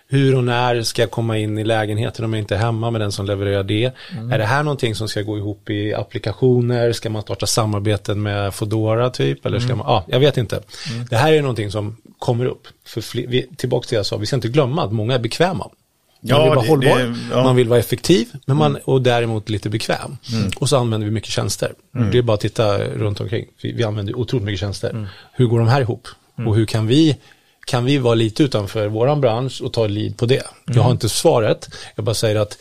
hur och när ska jag komma in i lägenheten om jag inte är hemma med den som levererar det? Är det här någonting som ska gå ihop i applikationer? Ska man starta samarbeten med Fodora typ? Eller ska man, ja, jag vet inte. Det här är någonting som kommer upp. För fler, vi, tillbaka till det jag sa, vi ska inte glömma att många är bekväma. Man Ja, vill vara det- hållbar, det- ja. man vill vara effektiv, men man, och däremot lite bekväm. Och så använder vi mycket tjänster. Det är bara att titta runt omkring. Vi, vi använder otroligt mycket tjänster. Hur går de här ihop? Och hur kan vi, kan vi vara lite utanför våran bransch och ta lead på det? Jag har inte svaret, jag bara säger att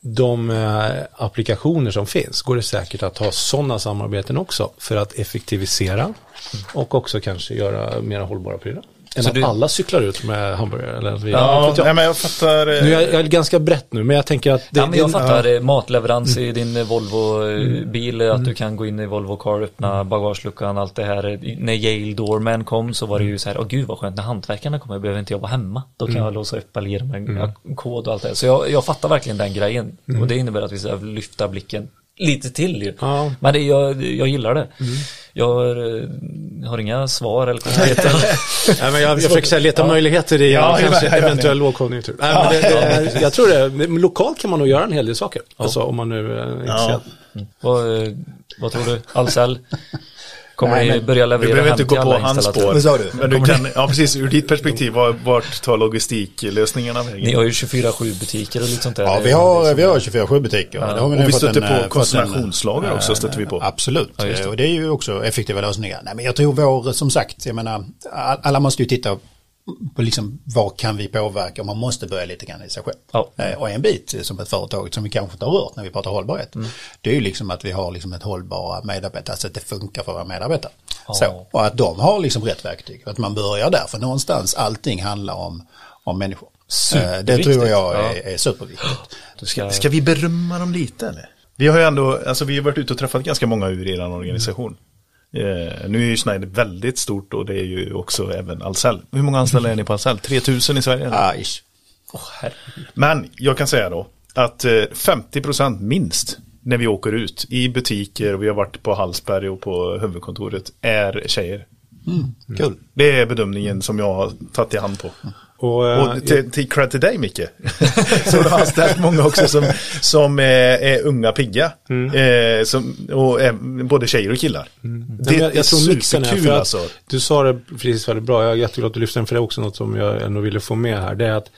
de eh, applikationer som finns går det säkert att ha sådana samarbeten också för att effektivisera och också kanske göra mer hållbara prylar. Än Så att du- alla cyklar ut med hamburgare eller att vi, Ja, jag. nej, men jag fattar. eh, Nu är jag, jag är ganska brett nu, men jag tänker att det, ja, men jag det, fattar eh, matleverans i din eh, Volvo-bil, att du kan gå in i Volvo Car, öppna bagageluckan, allt det här. När Yale Doorman kom så var det ju så här, åh gud vad skönt, när hantverkarna kommer behöver inte jag vara hemma. Då kan jag låsa upp eller ge dem en en kod och allt det här. Så jag, jag fattar verkligen den grejen. Och det innebär att vi ska lyfta blicken lite till ju. Ja. Men det, jag, jag gillar det. Jag har, eh, har inga svar eller konkreta. <laughs> Nej, men jag, jag försöker säga, leta möjligheter i Ja, ja, kanske ja, ja, ja. eventuell lågkonjunktur. Nej, men det, det, jag tror det, lokalt kan man nog göra en hel del saker. Alltså om man nu är intresserad. vad, eh, vad tror du? Ahlsell? Kommer Nej, ni börja Vi leverera behöver hem inte gå på hans spår. Vad sa du? Men du kan, ja precis, ur ditt perspektiv, var- vart tar logistiklösningarna vägen? Ni har ju 24-7 butiker och lite sånt där. Ja, vi har, vi har 24-7 butiker. Det har vi nu Och vi stöter en, på eh, en, också, eh, stöter vi på. Absolut, Ja, det. och det är ju också effektiva lösningar. Nej, men jag tror vår, som sagt, jag menar, all- alla måste ju titta på liksom, vad kan vi påverka och man måste börja lite grann i sig själv. Ja. Eh, Och en bit som ett företag som vi kanske inte har rört när vi pratar hållbarhet, Mm. det är ju liksom att vi har liksom ett hållbara medarbetare, så att det funkar för våra medarbetare. Ja. Så, och att de har liksom rätt verktyg, att man börjar där, för någonstans allting handlar om, om människor. Eh, Det tror jag Ja. är, är superviktigt. Ska... Ska vi berömma dem lite eller? Vi har ju ändå, alltså vi har varit ute och träffat ganska många ur er organisation. Eh, nu är ju Schneider väldigt stort och det är ju också även Ahlsell. Hur många anställda är ni på Ahlsell? 3000 i Sverige? eller? Ah, ish. Herregud. Men jag kan säga då att eh, 50% minst när vi åker ut i butiker och vi har varit på Hallsberg och på huvudkontoret är tjejer. Kul. Det är bedömningen som jag har tagit i hand på. Och, eh, Och till, till cred till dig Micke. <laughs> så du har anställt många också som, som är, är unga pigga. Eh, som, och är både tjejer och killar. Det Nej, men jag, jag är superkul alltså. du sa det precis väldigt bra, jag är jätteglad att du lyfter den för det är också något som jag ändå ville få med här, det är att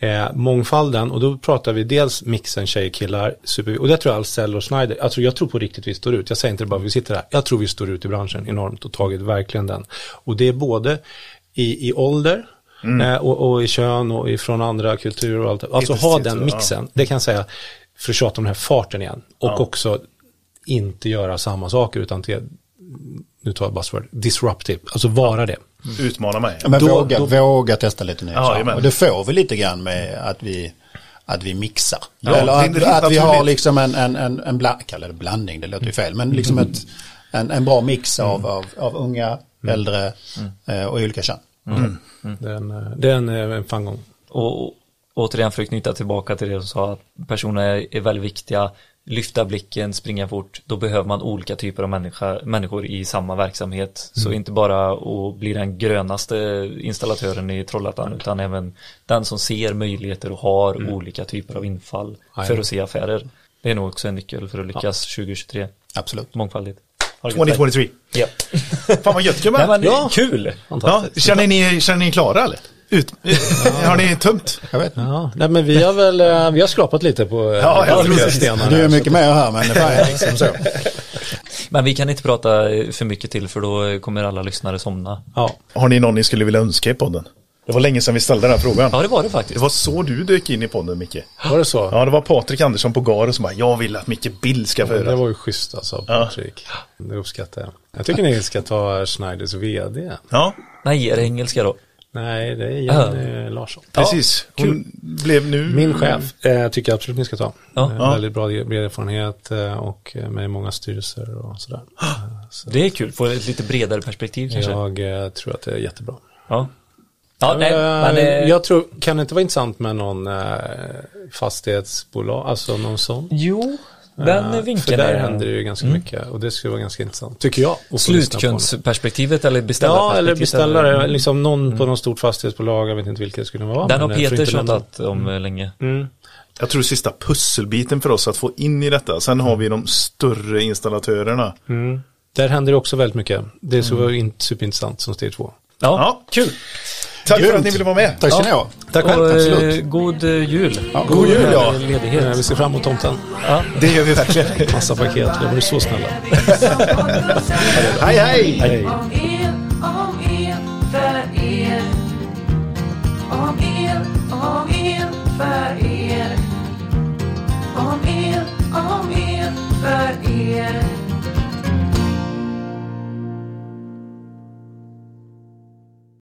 eh, mångfalden, och då pratar vi dels mixen tjejer, killar, super, och det tror jag Ahlsell och Schneider, tror, jag tror på riktigt vi står ut, jag säger inte det bara för att vi sitter här, jag tror vi står ut i branschen enormt och tagit verkligen den. Och det är både i, i ålder, Eh, och, och i kön och ifrån andra kulturer och allt. Alltså ha den ja. mixen. Det kan jag säga, för att tjata om den här farten igen. Och Ja. också inte göra samma saker utan till, nu tar jag buzzword, disruptive. Alltså vara det. Utmana mig. Ja, men Då- våga, då- våga testa lite nya Ja, saker. Och det får vi lite grann med att vi, att vi mixar. Ja, Eller det är att, att vi har liksom en, en, en, en bla, kalla det blandning, det låter ju fel, men liksom ett, en, en bra mix av, av, av unga, äldre eh, och olika kön. Det är en, eh, det är en, eh, en framgång. Och återigen för att knyta tillbaka till det du sa, att personer är, är väldigt viktiga, lyfta blicken, springa fort, då behöver man olika typer av människa, människor i samma verksamhet. Så inte bara att bli den grönaste installatören i Trollhättan, utan även den som ser möjligheter och har olika typer av infall för Jajamän. att se affärer. Det är nog också en nyckel för att lyckas 2023. Absolut. Mångfaldigt. Ha det gött. 2023. Ja. <laughs> Fan vad gött gubbar. Ja. Kul! Ja, känner, ni, känner ni klara eller? Ut, <laughs> har ni tömt? Jag vet. Ja, nej men vi har väl, eh, vi har skrapat lite på eh, Ja, jag tror olika det. stenar. Du är mycket mer här, men det är liksom så. <laughs> Men vi kan inte prata för mycket till för då kommer alla lyssnare somna. Ja, Har ni någon ni skulle vilja önska i podden? Det var länge sedan vi ställde den här frågan. Ja, det var det Det faktiskt. var så du dök in i podden Micke. var det så? Ja, det var Patrik Andersson på Garo som bara, jag vill att Micke Bill ska få Det höra. var ju schysst alltså, Ja. Patrik. Det uppskattar jag. Jag tycker ni ska ta Schneiders vd. Ja, Nej, är det engelska då? Nej, det är Jenny Larsson. precis. Hon blev nu... Min chef eh, tycker jag absolut ni ska ta. Ja. Eh, Ja. Väldigt bra bred erfarenhet eh, och med många styrelser och sådär. Så <gasps> Det är kul, få ett lite bredare perspektiv kanske. jag eh, tror att det är jättebra. Ja. Ja, nej, Eh, men eh, Jag tror, kan det inte vara intressant med någon eh, fastighetsbolag, alltså någon sån? Jo, den Eh, vinkeln För där är... händer det ju ganska mycket och det skulle vara ganska intressant, tycker jag. Slutkundsperspektivet eller Ja, beställarperspektivet. eller beställare, liksom någon på något stort fastighetsbolag, jag vet inte vilket det skulle vara. Den har eh, Peter tjatat om eh, länge. Mm. Jag tror sista pusselbiten för oss att få in i detta. Sen har vi de större installatörerna. Mm. Där händer det också väldigt mycket. Det är så in- superintressant som steg två. Ja, Ja. kul. Tack för Grymt. att ni ville vara med. Tack ska ni ha. Tack Och, själv. eh, absolut. god eh, jul. Ja, god jul, eh, ja. Ledighet. Eh, Vi ser fram emot tomten. Ja. Det gör vi verkligen. <laughs> Massa paket, det vore så snälla. <laughs> hej, hej! Hej. Om er, om er, för er.